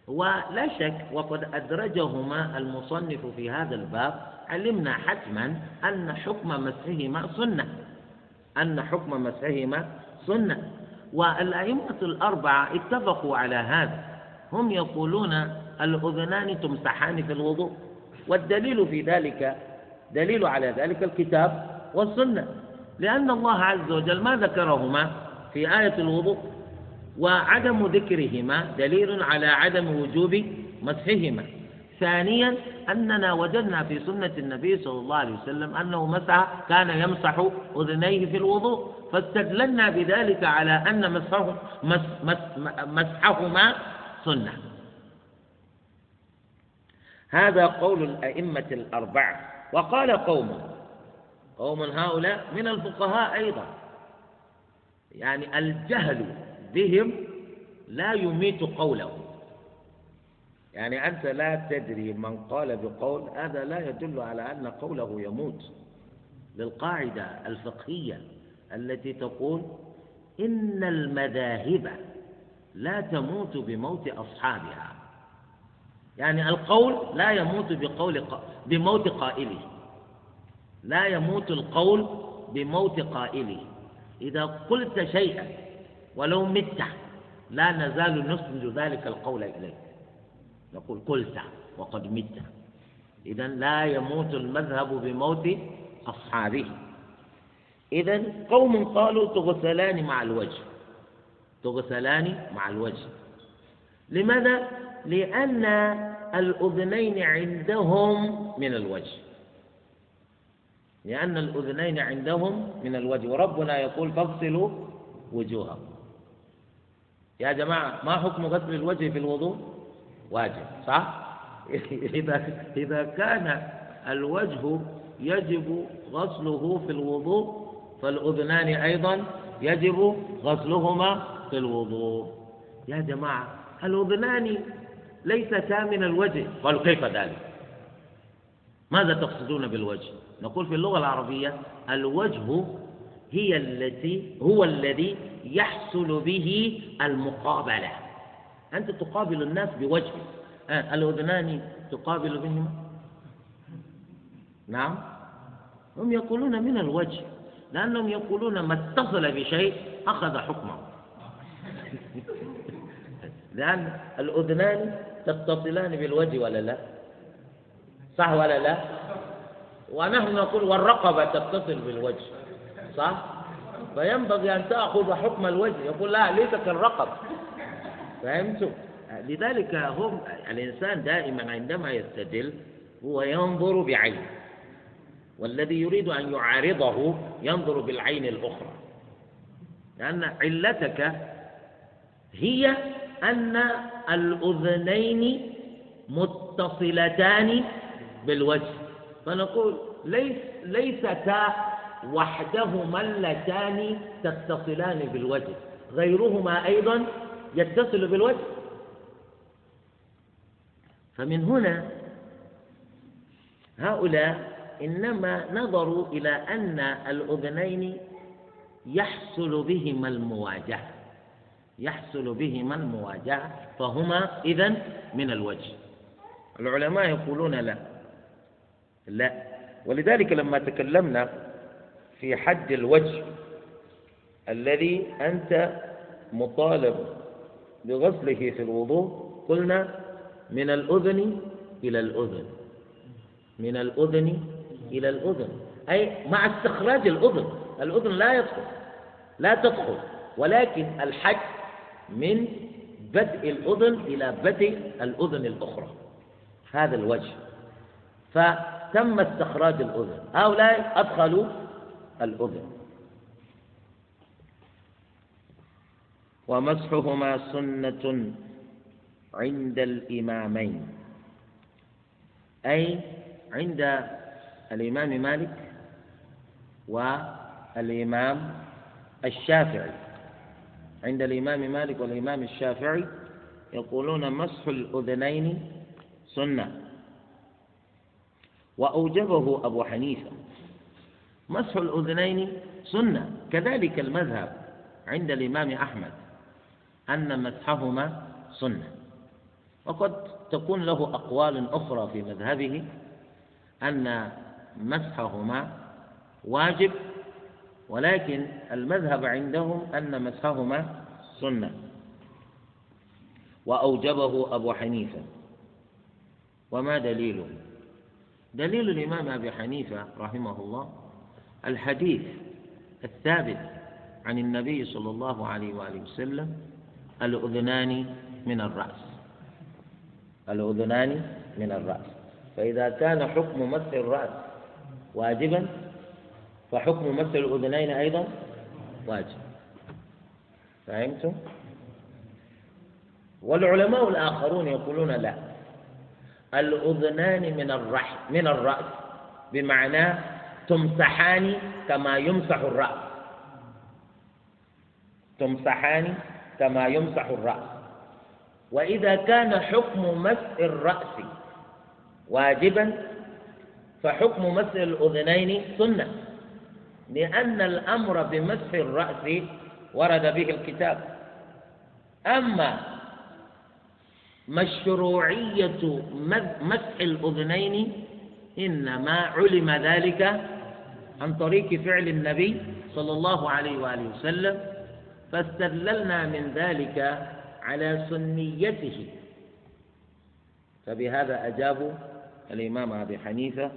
ولا شك وقد أدرجهما المصنف في هذا الباب علمنا حتما أن حكم مسحهما سنة. أن حكم مسحهما سنة. والأئمة الأربعة اتفقوا على هذا. هم يقولون الأذنان تمسحان في الوضوء. والدليل في ذلك دليل على ذلك الكتاب والسنة. لأن الله عز وجل ما ذكرهما في آية الوضوء وعدم ذكرهما دليل على عدم وجوب مسحهما. ثانيا أننا وجدنا في سنة النبي صلى الله عليه وسلم أنه مسح كان يمسح أذنيه في الوضوء فاستدللنا بذلك على أن مسحه مس مس مسحهما سنة. هذا قول الأئمة الأربعة. وقال قوم قوم هؤلاء من الفقهاء أيضا. يعني الجهل بهم لا يميت قوله. يعني أنت لا تدري من قال بقول هذا لا يدل على أن قوله يموت. للقاعدة الفقهية التي تقول إن المذاهب لا تموت بموت أصحابها. يعني القول لا يموت بقول بموت قائله. لا يموت القول بموت قائله. إذا قلت شيئا ولو مت لا نزال نسند ذلك القول إليك. نقول قلت وقد مت. إذا لا يموت المذهب بموت أصحابه. إذا قوم قالوا تغسلان مع الوجه. تغسلان مع الوجه. لماذا؟ لأن الأذنين عندهم من الوجه. لأن الأذنين عندهم من الوجه وربنا يقول فاغسلوا وجوهكم يا جماعة ما حكم غسل الوجه في الوضوء؟ واجب صح؟ إذا إذا كان الوجه يجب غسله في الوضوء فالأذنان أيضا يجب غسلهما في الوضوء يا جماعة الأذنان ليستا من الوجه قالوا كيف ذلك ماذا تقصدون بالوجه؟ نقول في اللغة العربية الوجه هي التي هو الذي يحصل به المقابلة. أنت تقابل الناس بوجه آه الأذنان تقابل بهما؟ نعم. هم يقولون من الوجه. لأنهم يقولون ما اتصل بشيء أخذ حكمه. لأن الأذنان تتصلان بالوجه ولا لا؟ صح ولا لا؟ ونحن نقول والرقبة تتصل بالوجه صح؟ فينبغي أن تأخذ حكم الوجه يقول لا ليس كالرقبة. فهمتم لذلك هم الإنسان دائما عندما يستدل هو ينظر بعينه والذي يريد أن يعارضه ينظر بالعين الأخرى. لأن علتك هي أن الأذنين متصلتان بالوجه. فنقول ليس ليستا وحدهما اللتان تتصلان بالوجه. غيرهما أيضا يتصل بالوجه. فمن هنا هؤلاء إنما نظروا إلى أن الأذنين يحصل بهما المواجهة. يحصل بهما المواجهة فهما إذن من الوجه. العلماء يقولون لا. لا. ولذلك لما تكلمنا في حد الوجه الذي أنت مطالب بغسله في الوضوء قلنا من الأذن إلى الأذن. من الأذن إلى الأذن. أي مع استخراج الأذن. الأذن لا يدخل. لا تدخل. ولكن الحج من بدء الأذن إلى بدء الأذن الأخرى. هذا الوجه. فتم استخراج الأذن. هؤلاء أدخلوا الأذن. ومسحهما سنة عند الإمامين. أي عند الإمام مالك والإمام الشافعي. عند الإمام مالك والإمام الشافعي يقولون مسح الأذنين سنة. وأوجبه أبو حنيفة. مسح الأذنين سنة. كذلك المذهب عند الإمام أحمد أن مسحهما سنة. وقد تكون له أقوال أخرى في مذهبه أن مسحهما واجب ولكن المذهب عندهم أن مسحهما سنة. وأوجبه أبو حنيفة. وما دليله؟ دليل الإمام أبي حنيفة رحمه الله الحديث الثابت عن النبي صلى الله عليه وآله وسلم الأذنان من الرأس. الأذنان من الرأس. فإذا كان حكم مس الرأس واجبا فحكم مس الأذنين أيضا واجب. فهمتم؟ والعلماء الآخرون يقولون لا. الأذنان من الرح من الرأس. بمعنى تمسحان كما يمسح الرأس. تمسحان كما يمسح الرأس. وإذا كان حكم مسح الرأس واجبا فحكم مسح الأذنين سنة. لأن الأمر بمسح الرأس ورد به الكتاب. أما مشروعية مسح الأذنين إنما علم ذلك عن طريق فعل النبي صلى الله عليه وآله وسلم فاستدللنا من ذلك على سنيته. فبهذا أجابوا الإمام أبي حنيفة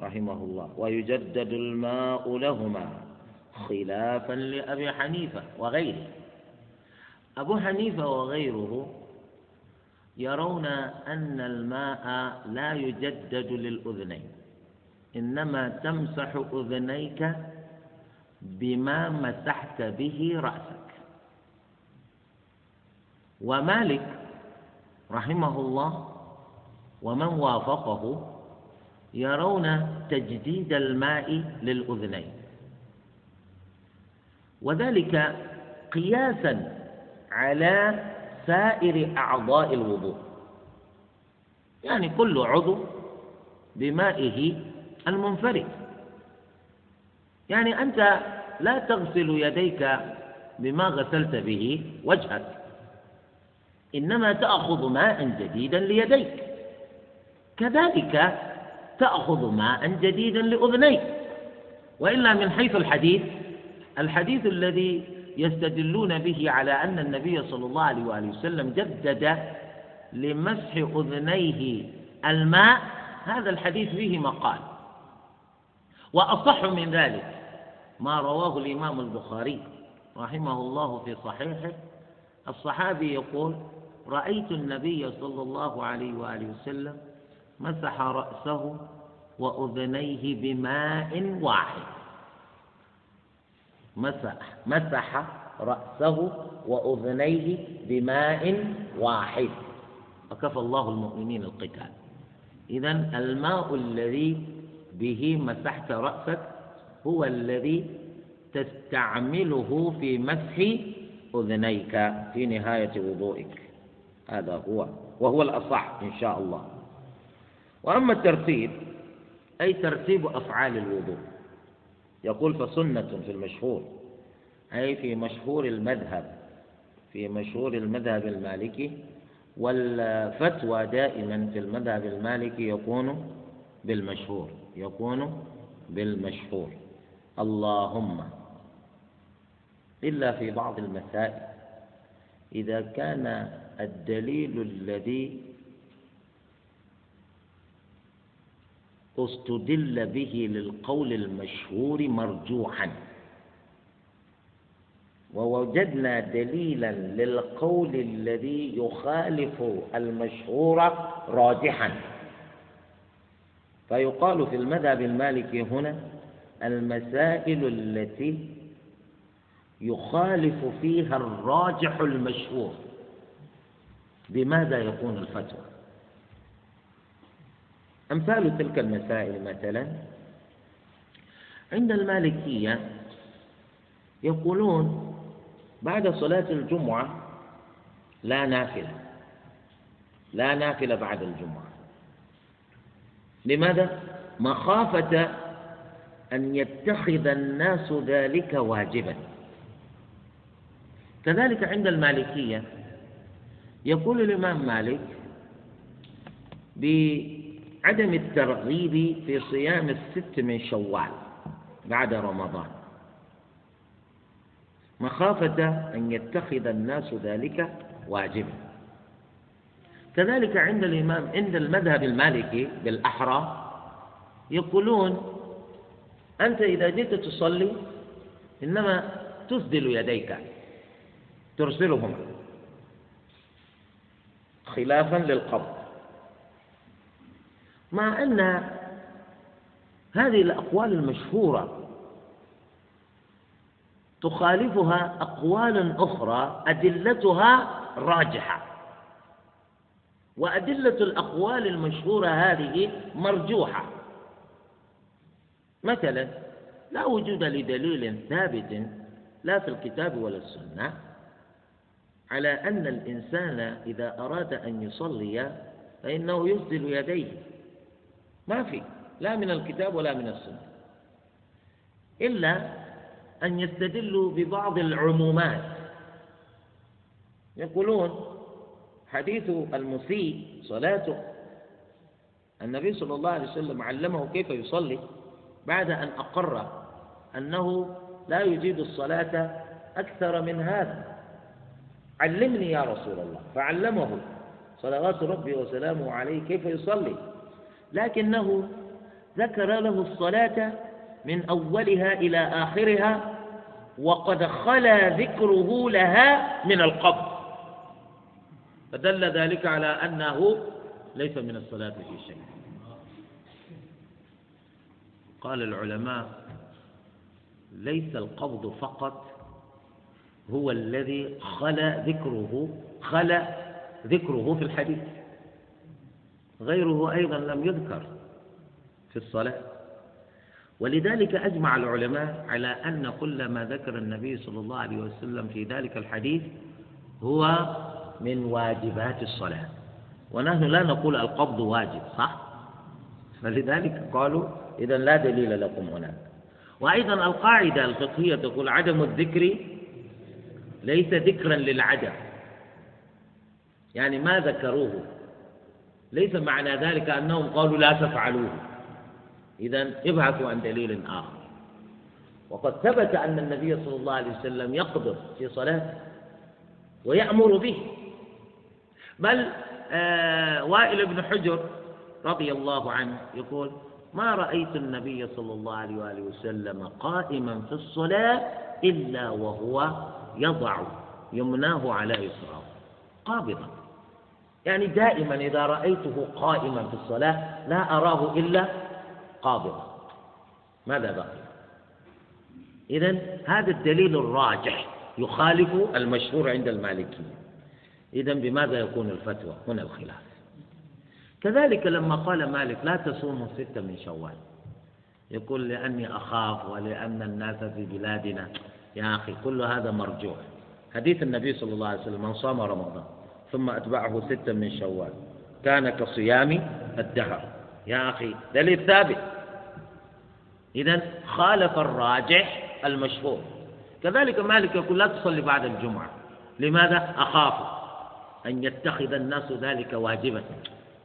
رحمه الله ويجدد الماء لهما خلافا لأبي حنيفة وغيره. أبو حنيفة وغيره يرون أن الماء لا يجدد للأذنين إنما تمسح أذنيك بما مسحت به رأسك. ومالك رحمه الله ومن وافقه يرون تجديد الماء للأذنين. وذلك قياسا على سائر أعضاء الوضوء. يعني كل عضو بمائه المنفرد. يعني أنت لا تغسل يديك بما غسلت به وجهك. إنما تأخذ ماء جديدا ليديك. كذلك تأخذ ماء جديدا لأذنيك. وإلا من حيث الحديث الحديث الذي يستدلون به على أن النبي صلى الله عليه وآله وسلم جدد لمسح أذنيه الماء. هذا الحديث فيه مقال. وأصح من ذلك ما رواه الإمام البخاري رحمه الله في صحيحه. الصحابي يقول رأيت النبي صلى الله عليه وآله وسلم مسح رأسه وأذنيه بماء واحد. مسح مسح رأسه وأذنيه بماء واحد. وكفى الله المؤمنين القتال. إذا الماء الذي به مسحت رأسك هو الذي تستعمله في مسح أذنيك في نهاية وضوئك. هذا هو وهو الأصح إن شاء الله. وأما الترتيب أي ترتيب أفعال الوضوء. يقول فسنة في المشهور أي في مشهور المذهب في مشهور المذهب المالكي والفتوى دائما في المذهب المالكي يكون بالمشهور يكون بالمشهور. اللهم إلا في بعض المسائل إذا كان الدليل الذي استدل به للقول المشهور مرجوحا. ووجدنا دليلا للقول الذي يخالف المشهور راجحا. فيقال في المذهب المالكي هنا المسائل التي يخالف فيها الراجح المشهور. بماذا يكون الفتوى؟ أمثال تلك المسائل مثلا. عند المالكية يقولون بعد صلاة الجمعة لا نافلة. لا نافلة بعد الجمعة. لماذا؟ مخافة أن يتخذ الناس ذلك واجبا. كذلك عند المالكية يقول الإمام مالك بعدم الترغيب في صيام الست من شوال بعد رمضان. مخافة أن يتخذ الناس ذلك واجبا. كذلك عند الإمام عند المذهب المالكي بالأحرى يقولون أنت إذا جئت تصلي إنما تسدل يديك ترسلهما خلافا للقبض مع أن هذه الأقوال المشهورة تخالفها أقوال أخرى أدلتها راجحة. وأدلة الأقوال المشهورة هذه مرجوحة. مثلا لا وجود لدليل ثابت لا في الكتاب ولا السنة على أن الإنسان إذا أراد أن يصلي فإنه يسدل يديه. ما في. لا من الكتاب ولا من السنة. إلا أن يستدلوا ببعض العمومات. يقولون حديث المسيء صلاته. النبي صلى الله عليه وسلم علمه كيف يصلي بعد أن أقر أنه لا يجيد الصلاة أكثر من هذا. علمني يا رسول الله. فعلمه. صلوات ربي وسلامه عليه كيف يصلي. لكنه ذكر له الصلاة من أولها إلى آخرها وقد خلا ذكره لها من القبض فدل ذلك على أنه ليس من الصلاة في شيء. قال العلماء ليس القبض فقط هو الذي خلا ذكره خلا ذكره في الحديث. غيره أيضا لم يذكر في الصلاة. ولذلك أجمع العلماء على أن كل ما ذكر النبي صلى الله عليه وسلم في ذلك الحديث هو من واجبات الصلاة. ونحن لا نقول القبض واجب صح؟ فلذلك قالوا إذا لا دليل لكم هناك. وأيضا القاعدة الفقهية تقول عدم الذكر ليس ذكرا للعدم. يعني ما ذكروه؟ ليس معنى ذلك أنهم قالوا لا تفعلوه. إذا ابحثوا عن دليل آخر. وقد ثبت أن النبي صلى الله عليه وسلم يقدر في صلاته ويأمر به. بل آه وائل بن حجر رضي الله عنه يقول ما رأيت النبي صلى الله عليه وآله وسلم قائما في الصلاة إلا وهو يضع يمناه على يسراه قابضا. يعني دائما إذا رأيته قائما في الصلاة لا أراه إلا قابضا ماذا بقي؟ إذا هذا الدليل الراجح يخالف المشهور عند المالكية. إذا بماذا يكون الفتوى؟ هنا الخلاف. كذلك لما قال مالك لا تصوموا ستة من شوال. يقول لأني أخاف ولأن الناس في بلادنا. يا أخي كل هذا مرجوح. حديث النبي صلى الله عليه وسلم من صام رمضان. ثم أتبعه ستا من شوال. كان كصيام الدهر. يا أخي دليل ثابت. إذا خالف الراجح المشهور. كذلك مالك يقول لا تصلي بعد الجمعة. لماذا؟ أخاف أن يتخذ الناس ذلك واجبا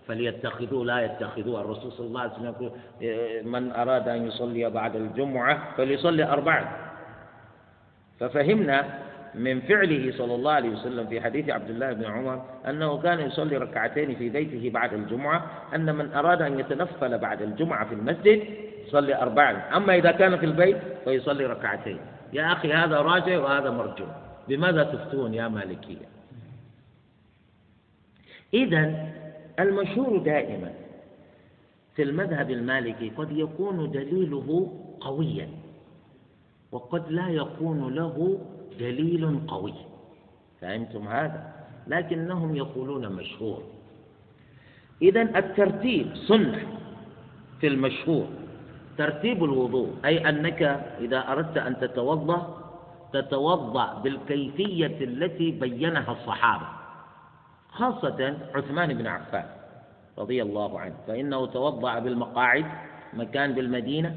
فليتخذوه لا يتخذوه الرسول صلى الله عليه وسلم يقول من أراد أن يصلي بعد الجمعة فليصلي أربعا ففهمنا من فعله صلى الله عليه وسلم في حديث عبد الله بن عمر أنه كان يصلي ركعتين في بيته بعد الجمعة أن من أراد أن يتنفل بعد الجمعة في المسجد يصلي أربعا. أما إذا كان في البيت فيصلي ركعتين. يا أخي هذا راجع وهذا مرجو بماذا تفتون يا مالكية؟ إذا المشهور دائما في المذهب المالكي قد يكون دليله قويا وقد لا يكون له دليل قوي فهمتم هذا لكنهم يقولون مشهور. إذا الترتيب سنة في المشهور. ترتيب الوضوء أي أنك إذا أردت أن تتوضأ تتوضأ بالكيفية التي بينها الصحابة خاصة عثمان بن عفان رضي الله عنه فإنه توضأ بالمقاعد مكان بالمدينة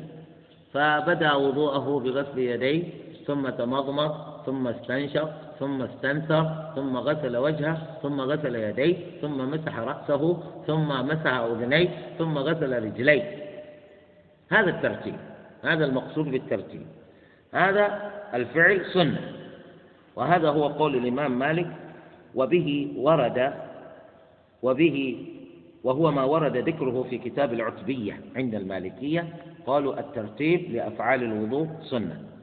فبدأ وضوءه بغسل يديه ثم تمضمض ثم استنشق ثم استنثر ثم غسل وجهه ثم غسل يديه ثم مسح رأسه ثم مسح أذنيه ثم غسل رجليه. هذا الترتيب هذا المقصود بالترتيب. هذا الفعل سنة. وهذا هو قول الإمام مالك وبه ورد وبه وهو ما ورد ذكره في كتاب العتبية عند المالكية قالوا الترتيب لأفعال الوضوء سنة.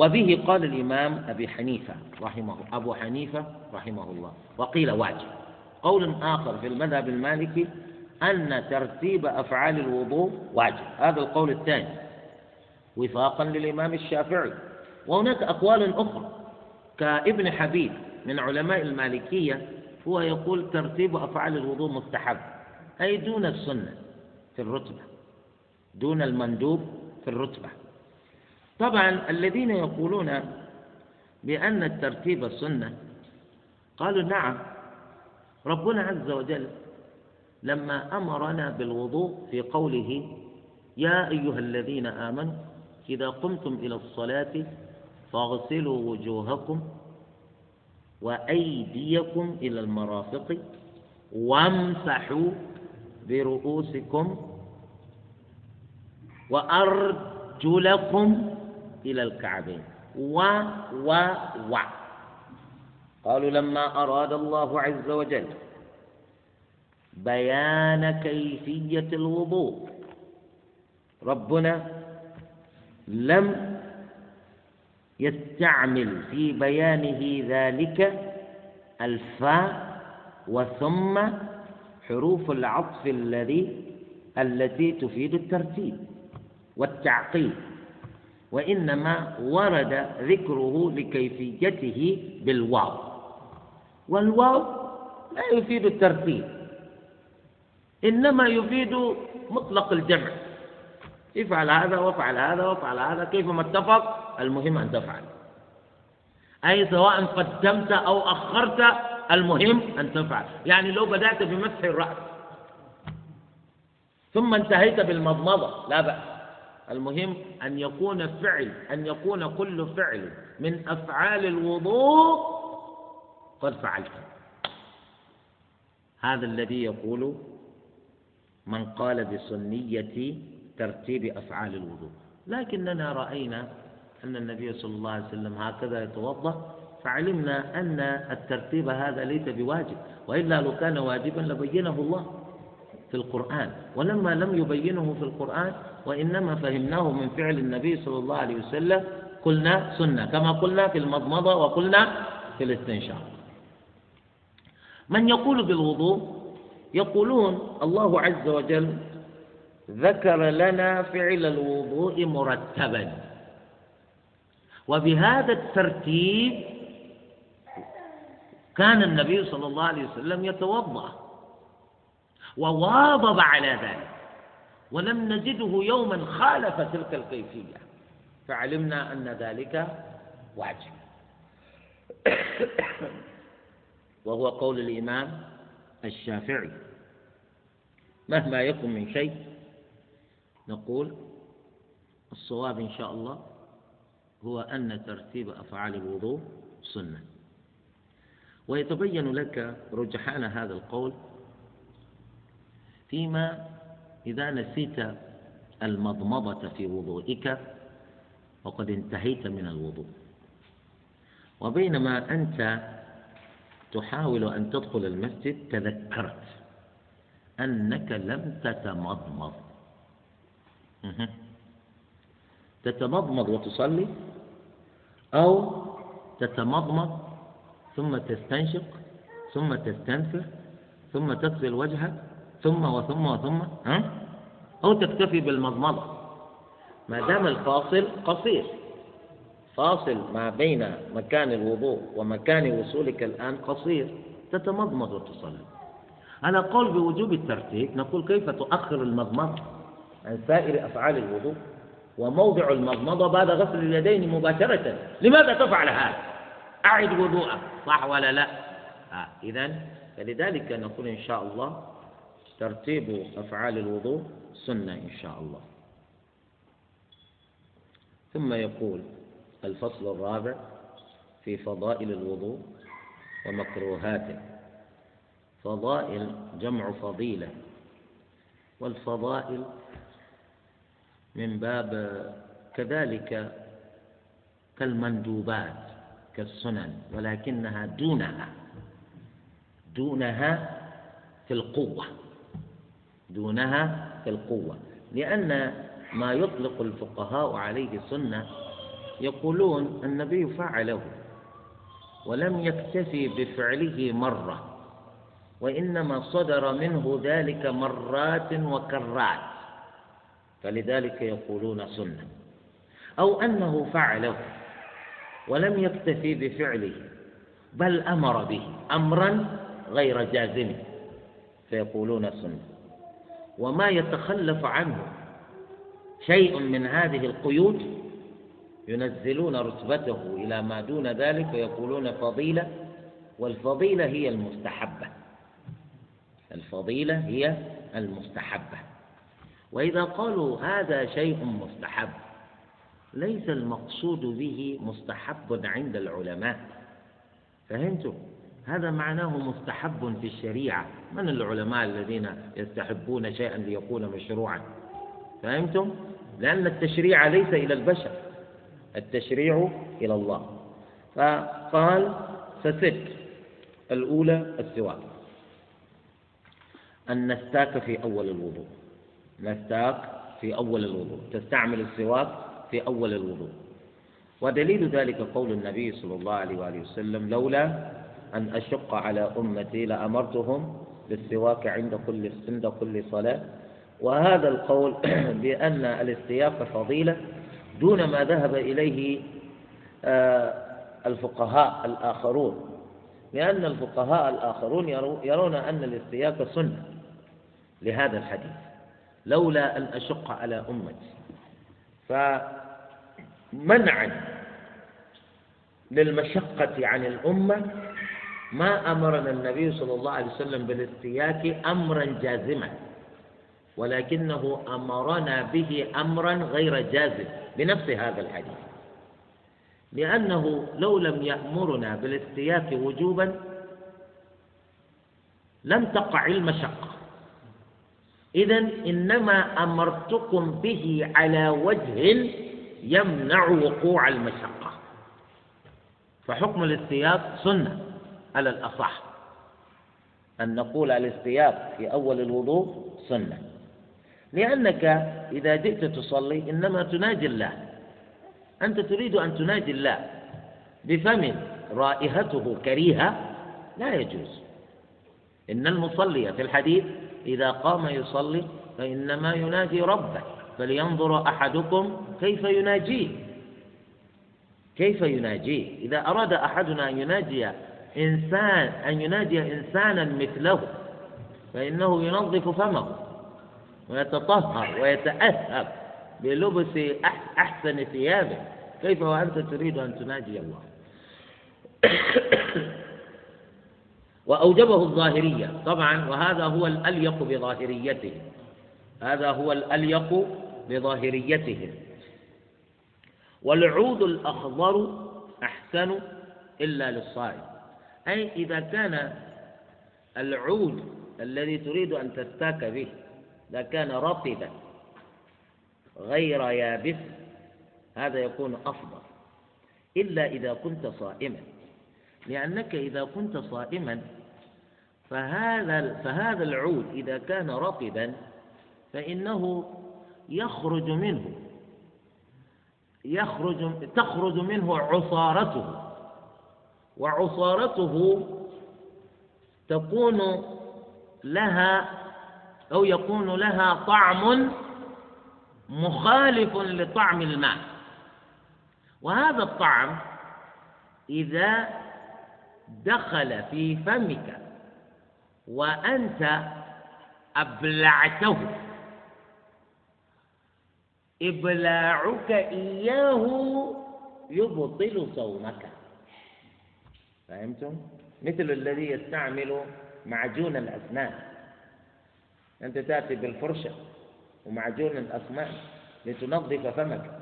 وبه قال الإمام أبي حنيفة رحمه أبو حنيفة رحمه الله. وقيل واجب. قول آخر في المذهب المالكي أن ترتيب أفعال الوضوء واجب. هذا القول الثاني. وفاقا للإمام الشافعي. وهناك أقوال أخرى. كابن حبيب من علماء المالكية هو يقول ترتيب أفعال الوضوء مستحب. أي دون السنة في الرتبة. دون المندوب في الرتبة. طبعا الذين يقولون بأن الترتيب سنة قالوا نعم ربنا عز وجل لما أمرنا بالوضوء في قوله يا أيها الذين آمنوا إذا قمتم إلى الصلاة فاغسلوا وجوهكم وأيديكم إلى المرافق وامسحوا برؤوسكم وأرجلكم إلى الكعبين. و و و. قالوا لما أراد الله عز وجل بيان كيفية الوضوء ربنا لم يستعمل في بيانه ذلك الفاء وثم حروف العطف الذي التي تفيد الترتيب والتعقيد. وإنما ورد ذكره لكيفيته بالواو. والواو لا يفيد الترتيب إنما يفيد مطلق الجمع. افعل هذا وافعل هذا وافعل هذا كيفما اتفق المهم أن تفعل. أي سواء قدمت أو أخرت المهم أن تفعل. يعني لو بدأت بمسح الرأس ثم انتهيت بالمضمضة لا بأس. المهم أن يكون فعل أن يكون كل فعل من أفعال الوضوء قد فعلته. هذا الذي يقول من قال بسنية ترتيب أفعال الوضوء. لكننا رأينا أن النبي صلى الله عليه وسلم هكذا يتوضأ فعلمنا أن الترتيب هذا ليس بواجب وإلا لو كان واجبا لبينه الله في القرآن. ولما لم يبينه في القرآن وإنما فهمناه من فعل النبي صلى الله عليه وسلم قلنا سنة كما قلنا في المضمضة وقلنا في الاستنشاق. من يقول بالوضوء؟ يقولون الله عز وجل ذكر لنا فعل الوضوء مرتبا. وبهذا الترتيب كان النبي صلى الله عليه وسلم يتوضأ وواظب على ذلك. ولم نجده يوما خالف تلك الكيفية. فعلمنا أن ذلك واجب. وهو قول الإمام الشافعي. مهما يكن من شيء نقول الصواب إن شاء الله هو أن ترتيب أفعال الوضوء سنة. ويتبين لك رجحان هذا القول فيما إذا نسيت المضمضة في وضوئك وقد انتهيت من الوضوء. وبينما أنت تحاول أن تدخل المسجد تذكرت أنك لم تتمضمض. تتمضمض وتصلي أو تتمضمض ثم تستنشق ثم تستنفر ثم تغسل وجهك ثم وثم وثم ها؟ أو تكتفي بالمضمضة. ما دام الفاصل قصير. فاصل ما بين مكان الوضوء ومكان وصولك الآن قصير. تتمضمض وتصلي. على قول بوجوب الترتيب نقول كيف تؤخر المضمضة؟ عن سائر أفعال الوضوء وموضع المضمضة بعد غسل اليدين مباشرة. لماذا تفعل هذا؟ أعد وضوءك صح ولا لا؟ آه إذا فلذلك نقول إن شاء الله ترتيب أفعال الوضوء سنة إن شاء الله. ثم يقول الفصل الرابع في فضائل الوضوء ومكروهاته. فضائل جمع فضيلة. والفضائل من باب كذلك كالمندوبات كالسنن ولكنها دونها دونها في القوة. دونها في القوة لأن ما يطلق الفقهاء عليه سنة يقولون النبي فعله ولم يكتفي بفعله مرة وإنما صدر منه ذلك مرات وكرات فلذلك يقولون سنة. أو أنه فعله ولم يكتفي بفعله بل أمر به أمرا غير جازم فيقولون سنة. وما يتخلف عنه شيء من هذه القيود ينزلون رتبته إلى ما دون ذلك ويقولون فضيلة والفضيلة هي المستحبة. الفضيلة هي المستحبة. وإذا قالوا هذا شيء مستحب ليس المقصود به مستحب عند العلماء. فهمتم هذا معناه مستحب في الشريعة. من العلماء الذين يستحبون شيئا ليكون مشروعا؟ فهمتم؟ لأن التشريع ليس إلى البشر التشريع إلى الله. فقال فست الأولى السواك أن نستاك في أول الوضوء. نستاك في أول الوضوء. تستعمل السواك في أول الوضوء. ودليل ذلك قول النبي صلى الله عليه وآله وسلم لولا أن أشق على أمتي لأمرتهم بالسواك عند كل عند كل صلاة. وهذا القول بأن الاستياق فضيلة دون ما ذهب إليه آه، الفقهاء الآخرون. لأن الفقهاء الآخرون يرون أن الاستياق سنة لهذا الحديث لولا أن أشق على أمتي. فمنعا للمشقة عن الأمة ما أمرنا النبي صلى الله عليه وسلم بالاستياك أمرا جازما ولكنه أمرنا به أمرا غير جازم بنفس هذا الحديث. لأنه لو لم يأمرنا بالاستياك وجوبا لم تقع المشقة إذا إنما أمرتكم به على وجه يمنع وقوع المشقة. فحكم الاستياق سنة. على الأصح. أن نقول الاستياق في أول الوضوء سنة. لأنك إذا جئت تصلي إنما تناجي الله. أنت تريد أن تناجي الله. بفم رائحته كريهة لا يجوز. إن المصلي في الحديث إذا قام يصلي فإنما يناجي ربه. فلينظر أحدكم كيف يناجيه. كيف يناجيه؟ إذا أراد أحدنا أن يناجي إنسان أن يناجي إنسانا مثله فإنه ينظف فمه ويتطهر ويتأهب بلبس أحسن ثيابه. كيف وأنت تريد أن تناجي الله. وأوجبه الظاهرية. طبعا وهذا هو الأليق بظاهريته. هذا هو الأليق بظاهريته. والعود الأخضر أحسن إلا للصائم. أي إذا كان العود الذي تريد أن تستاك به إذا كان رطبا غير يابس هذا يكون أفضل. إلا إذا كنت صائما. لأنك إذا كنت صائما فهذا فهذا العود إذا كان رطبا فإنه يخرج منه يخرج تخرج منه عصارته. وعصارته تكون لها أو يكون لها طعم مخالف لطعم الماء. وهذا الطعم إذا دخل في فمك وأنت أبلعته. إبلاعك إياه يبطل صومك. فهمتم؟ مثل الذي يستعمل معجون الأسنان. أنت تأتي بالفرشة ومعجون الأسنان لتنظف فمك.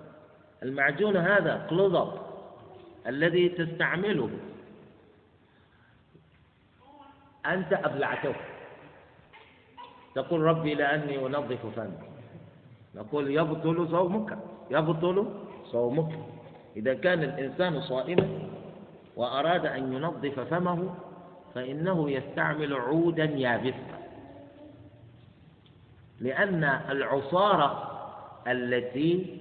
المعجون هذا كلوزب الذي تستعمله. أنت أبلعته. تقول ربي لأني أنظف فمي. نقول يبطل صومك يبطل صومك. إذا كان الإنسان صائما وأراد أن ينظف فمه فإنه يستعمل عودا يابسا لأن العصارة التي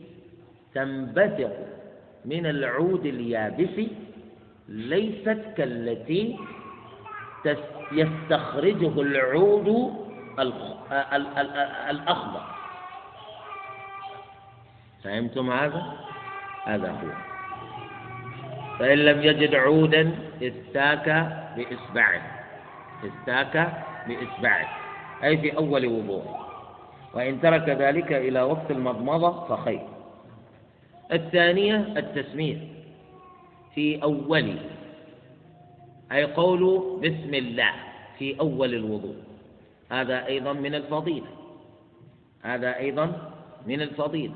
تنبثق من العود اليابس ليست كالتي يستخرجه العود الأخضر. فهمتم هذا؟ هذا هو. فإن لم يجد عودا استاك بإصبعه استاك بإصبعه أي في أول وضوء. وإن ترك ذلك إلى وقت المضمضة فخير. الثانية التسمية في أوله أي قول بسم الله في أول الوضوء. هذا أيضا من الفضيلة. هذا أيضا من الفضيلة.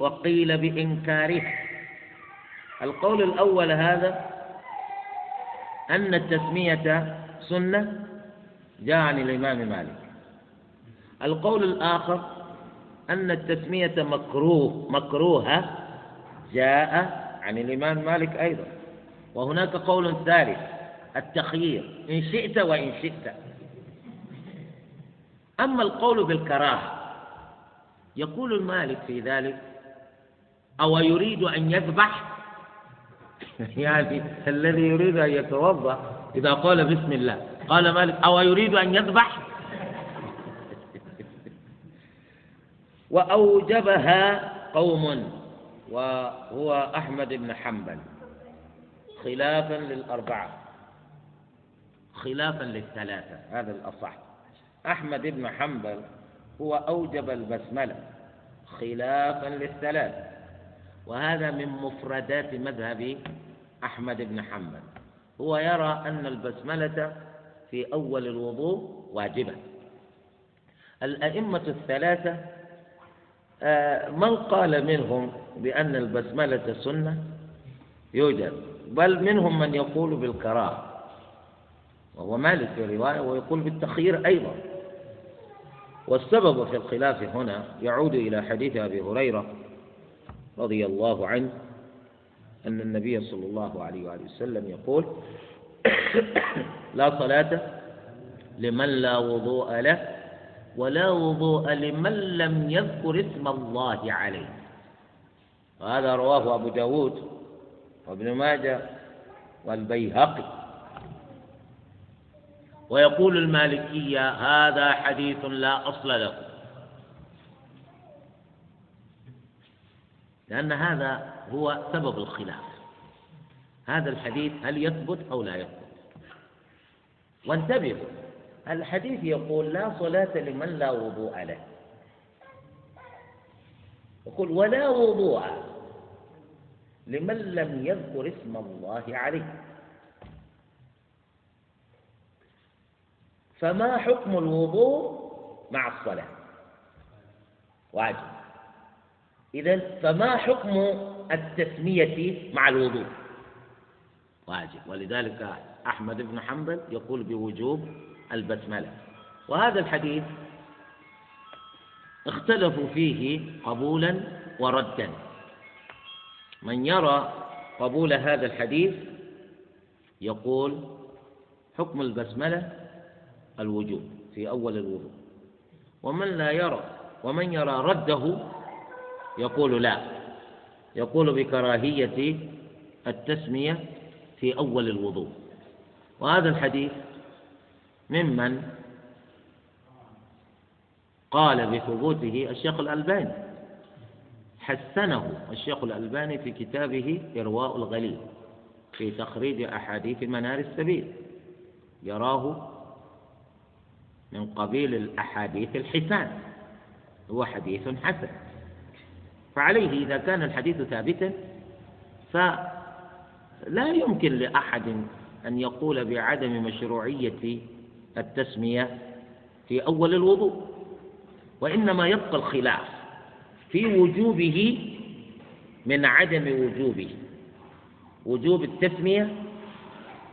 وقيل بإنكاره. القول الأول هذا أن التسمية سنة جاء عن الإمام مالك. القول الآخر أن التسمية مكروه مكروهة جاء عن الإمام مالك أيضا. وهناك قول ثالث التخيير إن شئت وإن شئت. أما القول بالكراهة يقول المالك في ذلك أو يريد أن يذبح يعني الذي يريد أن يتوضأ إذا قال بسم الله. قال مالك أو يريد أن يذبح؟ وأوجبها قوم وهو أحمد بن حنبل. خلافا للأربعة. خلافا للثلاثة هذا الأصح. أحمد بن حنبل هو أوجب البسملة. خلافا للثلاثة. وهذا من مفردات مذهب أحمد بن حنبل. هو يرى أن البسملة في أول الوضوء واجبة. الأئمة الثلاثة آه، من قال منهم بأن البسملة سنة؟ يوجد. بل منهم من يقول بالكراهة. وهو مالك في رواية ويقول بالتخيير أيضا. والسبب في الخلاف هنا يعود إلى حديث أبي هريرة رضي الله عنه أن النبي صلى الله عليه وآله وسلم يقول لا صلاة لمن لا وضوء له ولا وضوء لمن لم يذكر اسم الله عليه. وهذا رواه أبو داود وابن ماجه والبيهقي. ويقول المالكية هذا حديث لا أصل له. لأن هذا هو سبب الخلاف. هذا الحديث هل يثبت أو لا يثبت؟ وانتبهوا الحديث يقول لا صلاة لمن لا وضوء له. يقول ولا وضوء لمن لم يذكر اسم الله عليه. فما حكم الوضوء مع الصلاة؟ واجب. إذا فما حكم التسمية مع الوضوء؟ واجب. ولذلك أحمد بن حنبل يقول بوجوب البسملة. وهذا الحديث اختلفوا فيه قبولا وردا. من يرى قبول هذا الحديث يقول حكم البسملة الوجوب في أول الوضوء. ومن لا يرى ومن يرى رده يقول لا. يقول بكراهية التسمية في أول الوضوء. وهذا الحديث ممن قال بثبوته الشيخ الألباني. حسنه الشيخ الألباني في كتابه إرواء الغليل في تخريج أحاديث منار السبيل. يراه من قبيل الأحاديث الحسان. هو حديث حسن. فعليه إذا كان الحديث ثابتا فلا يمكن لأحد أن يقول بعدم مشروعية التسمية في أول الوضوء وإنما يبقى الخلاف في وجوبه من عدم وجوبه وجوب التسمية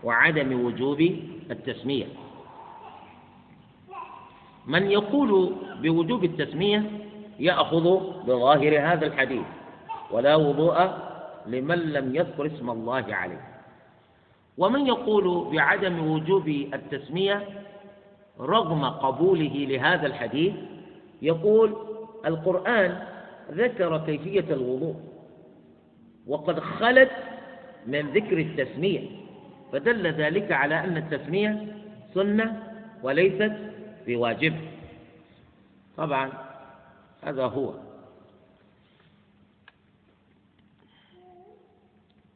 وعدم وجوب التسمية. من يقول بوجوب التسمية يأخذ بظاهر هذا الحديث ولا وضوء لمن لم يذكر اسم الله عليه. ومن يقول بعدم وجوب التسمية رغم قبوله لهذا الحديث يقول القرآن ذكر كيفية الوضوء وقد خلت من ذكر التسمية فدل ذلك على أن التسمية سنة وليست بواجب طبعا هذا هو.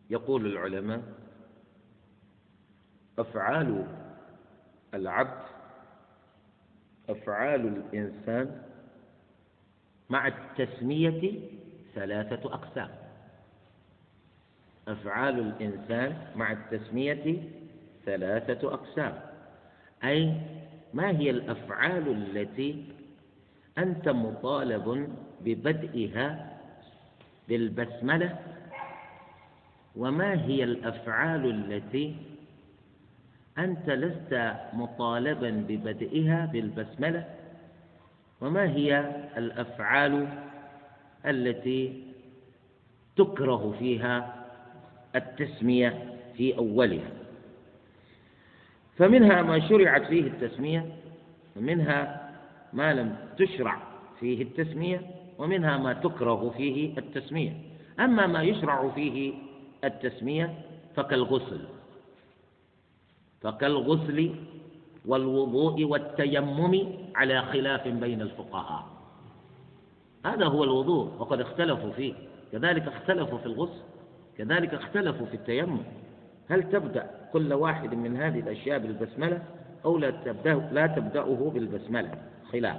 يقول العلماء أفعال العبد أفعال الإنسان مع التسمية ثلاثة أقسام. أفعال الإنسان مع التسمية ثلاثة أقسام. أي ما هي الأفعال التي أنت مطالب ببدئها بالبسملة؟ وما هي الأفعال التي أنت لست مطالبا ببدئها بالبسملة؟ وما هي الأفعال التي تكره فيها التسمية في أولها؟ فمنها ما شرعت فيه التسمية ومنها ما لم تشرع فيه التسمية ومنها ما تكره فيه التسمية. أما ما يشرع فيه التسمية فكالغسل فكالغسل والوضوء والتيمم على خلاف بين الفقهاء. هذا هو الوضوء وقد اختلفوا فيه. كذلك اختلفوا في الغسل كذلك اختلفوا في التيمم. هل تبدأ كل واحد من هذه الأشياء بالبسملة أو لا تبدأ لا تبدأه بالبسملة؟ خلاف.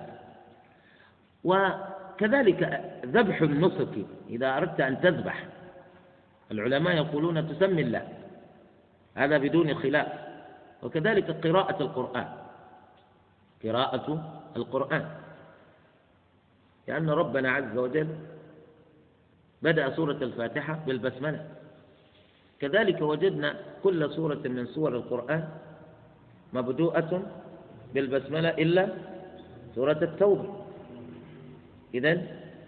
وكذلك ذبح النسك إذا أردت أن تذبح العلماء يقولون تسمي الله. هذا بدون خلاف. وكذلك قراءة القرآن. قراءة القرآن. لأن ربنا عز وجل بدأ سورة الفاتحة بالبسملة. كذلك وجدنا كل سورة من سور القرآن مبدوءة بالبسملة إلا سورة التوبة. إذا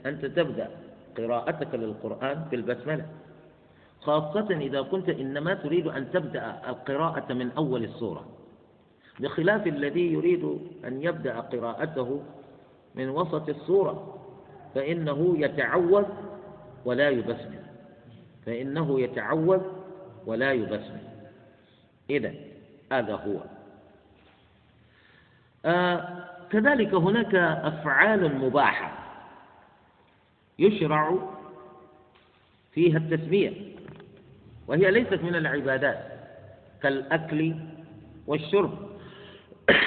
أنت تبدأ قراءتك للقرآن بالبسملة. خاصة إذا كنت إنما تريد أن تبدأ القراءة من أول السورة. بخلاف الذي يريد أن يبدأ قراءته من وسط السورة فإنه يتعوذ ولا يبسمل. فإنه يتعوذ ولا يبسمل. إذا هذا هو. آه كذلك هناك أفعال مباحة يشرع فيها التسمية وهي ليست من العبادات كالأكل والشرب.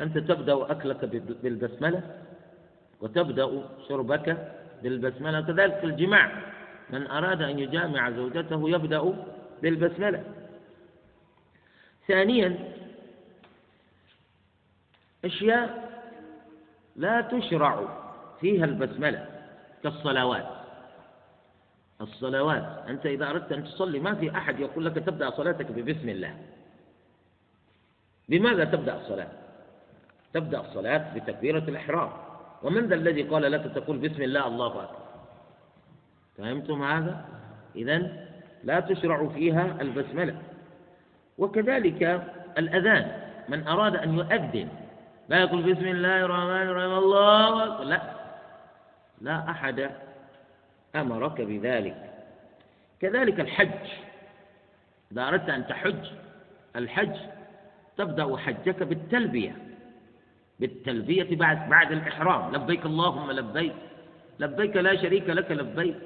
أنت تبدأ أكلك بالبسملة وتبدأ شربك بالبسملة كذلك الجماع. من أراد أن يجامع زوجته يبدأ بالبسملة. ثانيا أشياء لا تشرع فيها البسملة كالصلوات. الصلوات أنت إذا أردت أن تصلي ما في أحد يقول لك تبدأ صلاتك ببسم الله. بماذا تبدأ الصلاة؟ تبدأ الصلاة بتكبيرة الإحرام. ومن ذا الذي قال لك تقول بسم الله الله أكبر؟ فهمتم هذا؟ إذا لا تشرع فيها البسملة. وكذلك الأذان من أراد أن يؤذن لا يقول بسم الله الرحمن الرحيم الله لا. لا أحد أمرك بذلك. كذلك الحج. إذا أردت أن تحج الحج تبدأ حجك بالتلبية. بالتلبية بعد بعد الإحرام. لبيك اللهم لبيك. لبيك لا شريك لك لبيك.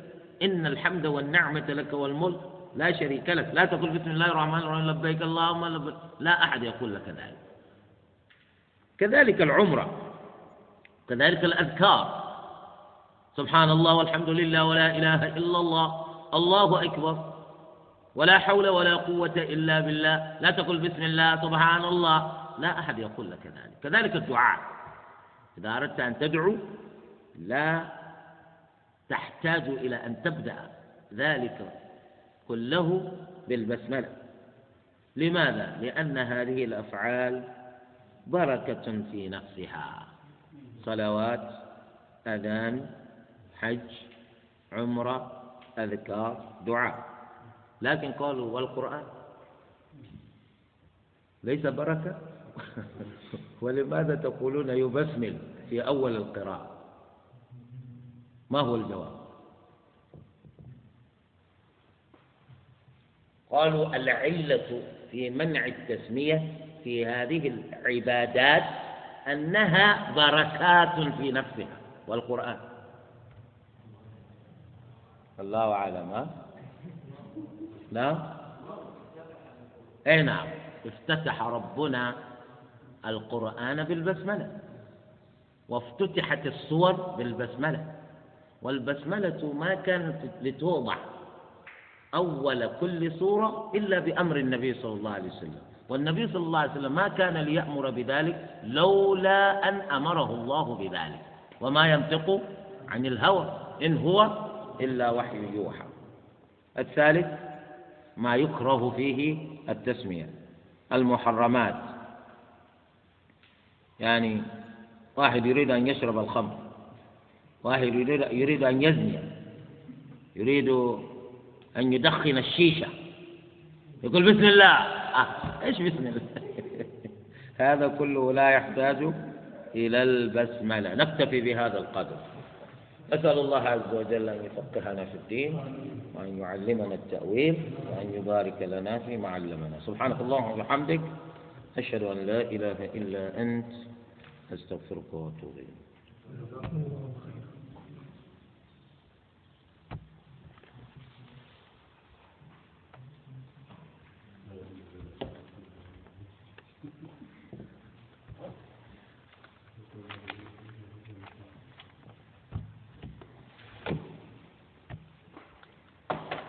إن الحمد والنعمة لك والملك لا شريك لك. لا تقول بسم الله الرحمن الرحيم لبيك اللهم لبيك. لا أحد يقول لك ذلك. كذلك العمرة كذلك الأذكار. سبحان الله والحمد لله ولا إله إلا الله الله أكبر ولا حول ولا قوة إلا بالله. لا تقل بسم الله سبحان الله لا أحد يقول لك ذلك. كذلك الدعاء. إذا أردت أن تدعو لا تحتاج إلى أن تبدأ ذلك كله بالبسملة. لماذا؟ لأن هذه الأفعال بركة في نفسها. صلوات أذان حج عمرة أذكار دعاء. لكن قالوا والقرآن ليس بركة؟ ولماذا تقولون يبسمل في أول القراءة؟ ما هو الجواب؟ قالوا العلة في منع التسمية في هذه العبادات أنها بركات في نفسها والقرآن. الله أعلم نعم أي نعم. افتتح ربنا القرآن بالبسملة. وافتتحت الصور بالبسملة. والبسملة ما كانت لتوضع أول كل سورة إلا بأمر النبي صلى الله عليه وسلم. والنبي صلى الله عليه وسلم ما كان ليأمر بذلك لولا أن أمره الله بذلك. وما ينطق عن الهوى إن هو إلا وحي يوحى. الثالث ما يكره فيه التسمية المحرمات. يعني واحد يريد أن يشرب الخمر واحد يريد, يريد أن يزني يريد أن يدخن الشيشة يقول بسم الله. إيش بسم الله هذا كله لا يحتاج إلى البسملة. نكتفي بهذا القدر. أسأل الله عز وجل أن يفقهنا في الدين وأن يعلمنا التأويل وأن يبارك لنا فيما علمنا. سبحانك اللهم وبحمدك أشهد أن لا إله إلا أنت أستغفرك وأتوب إليك.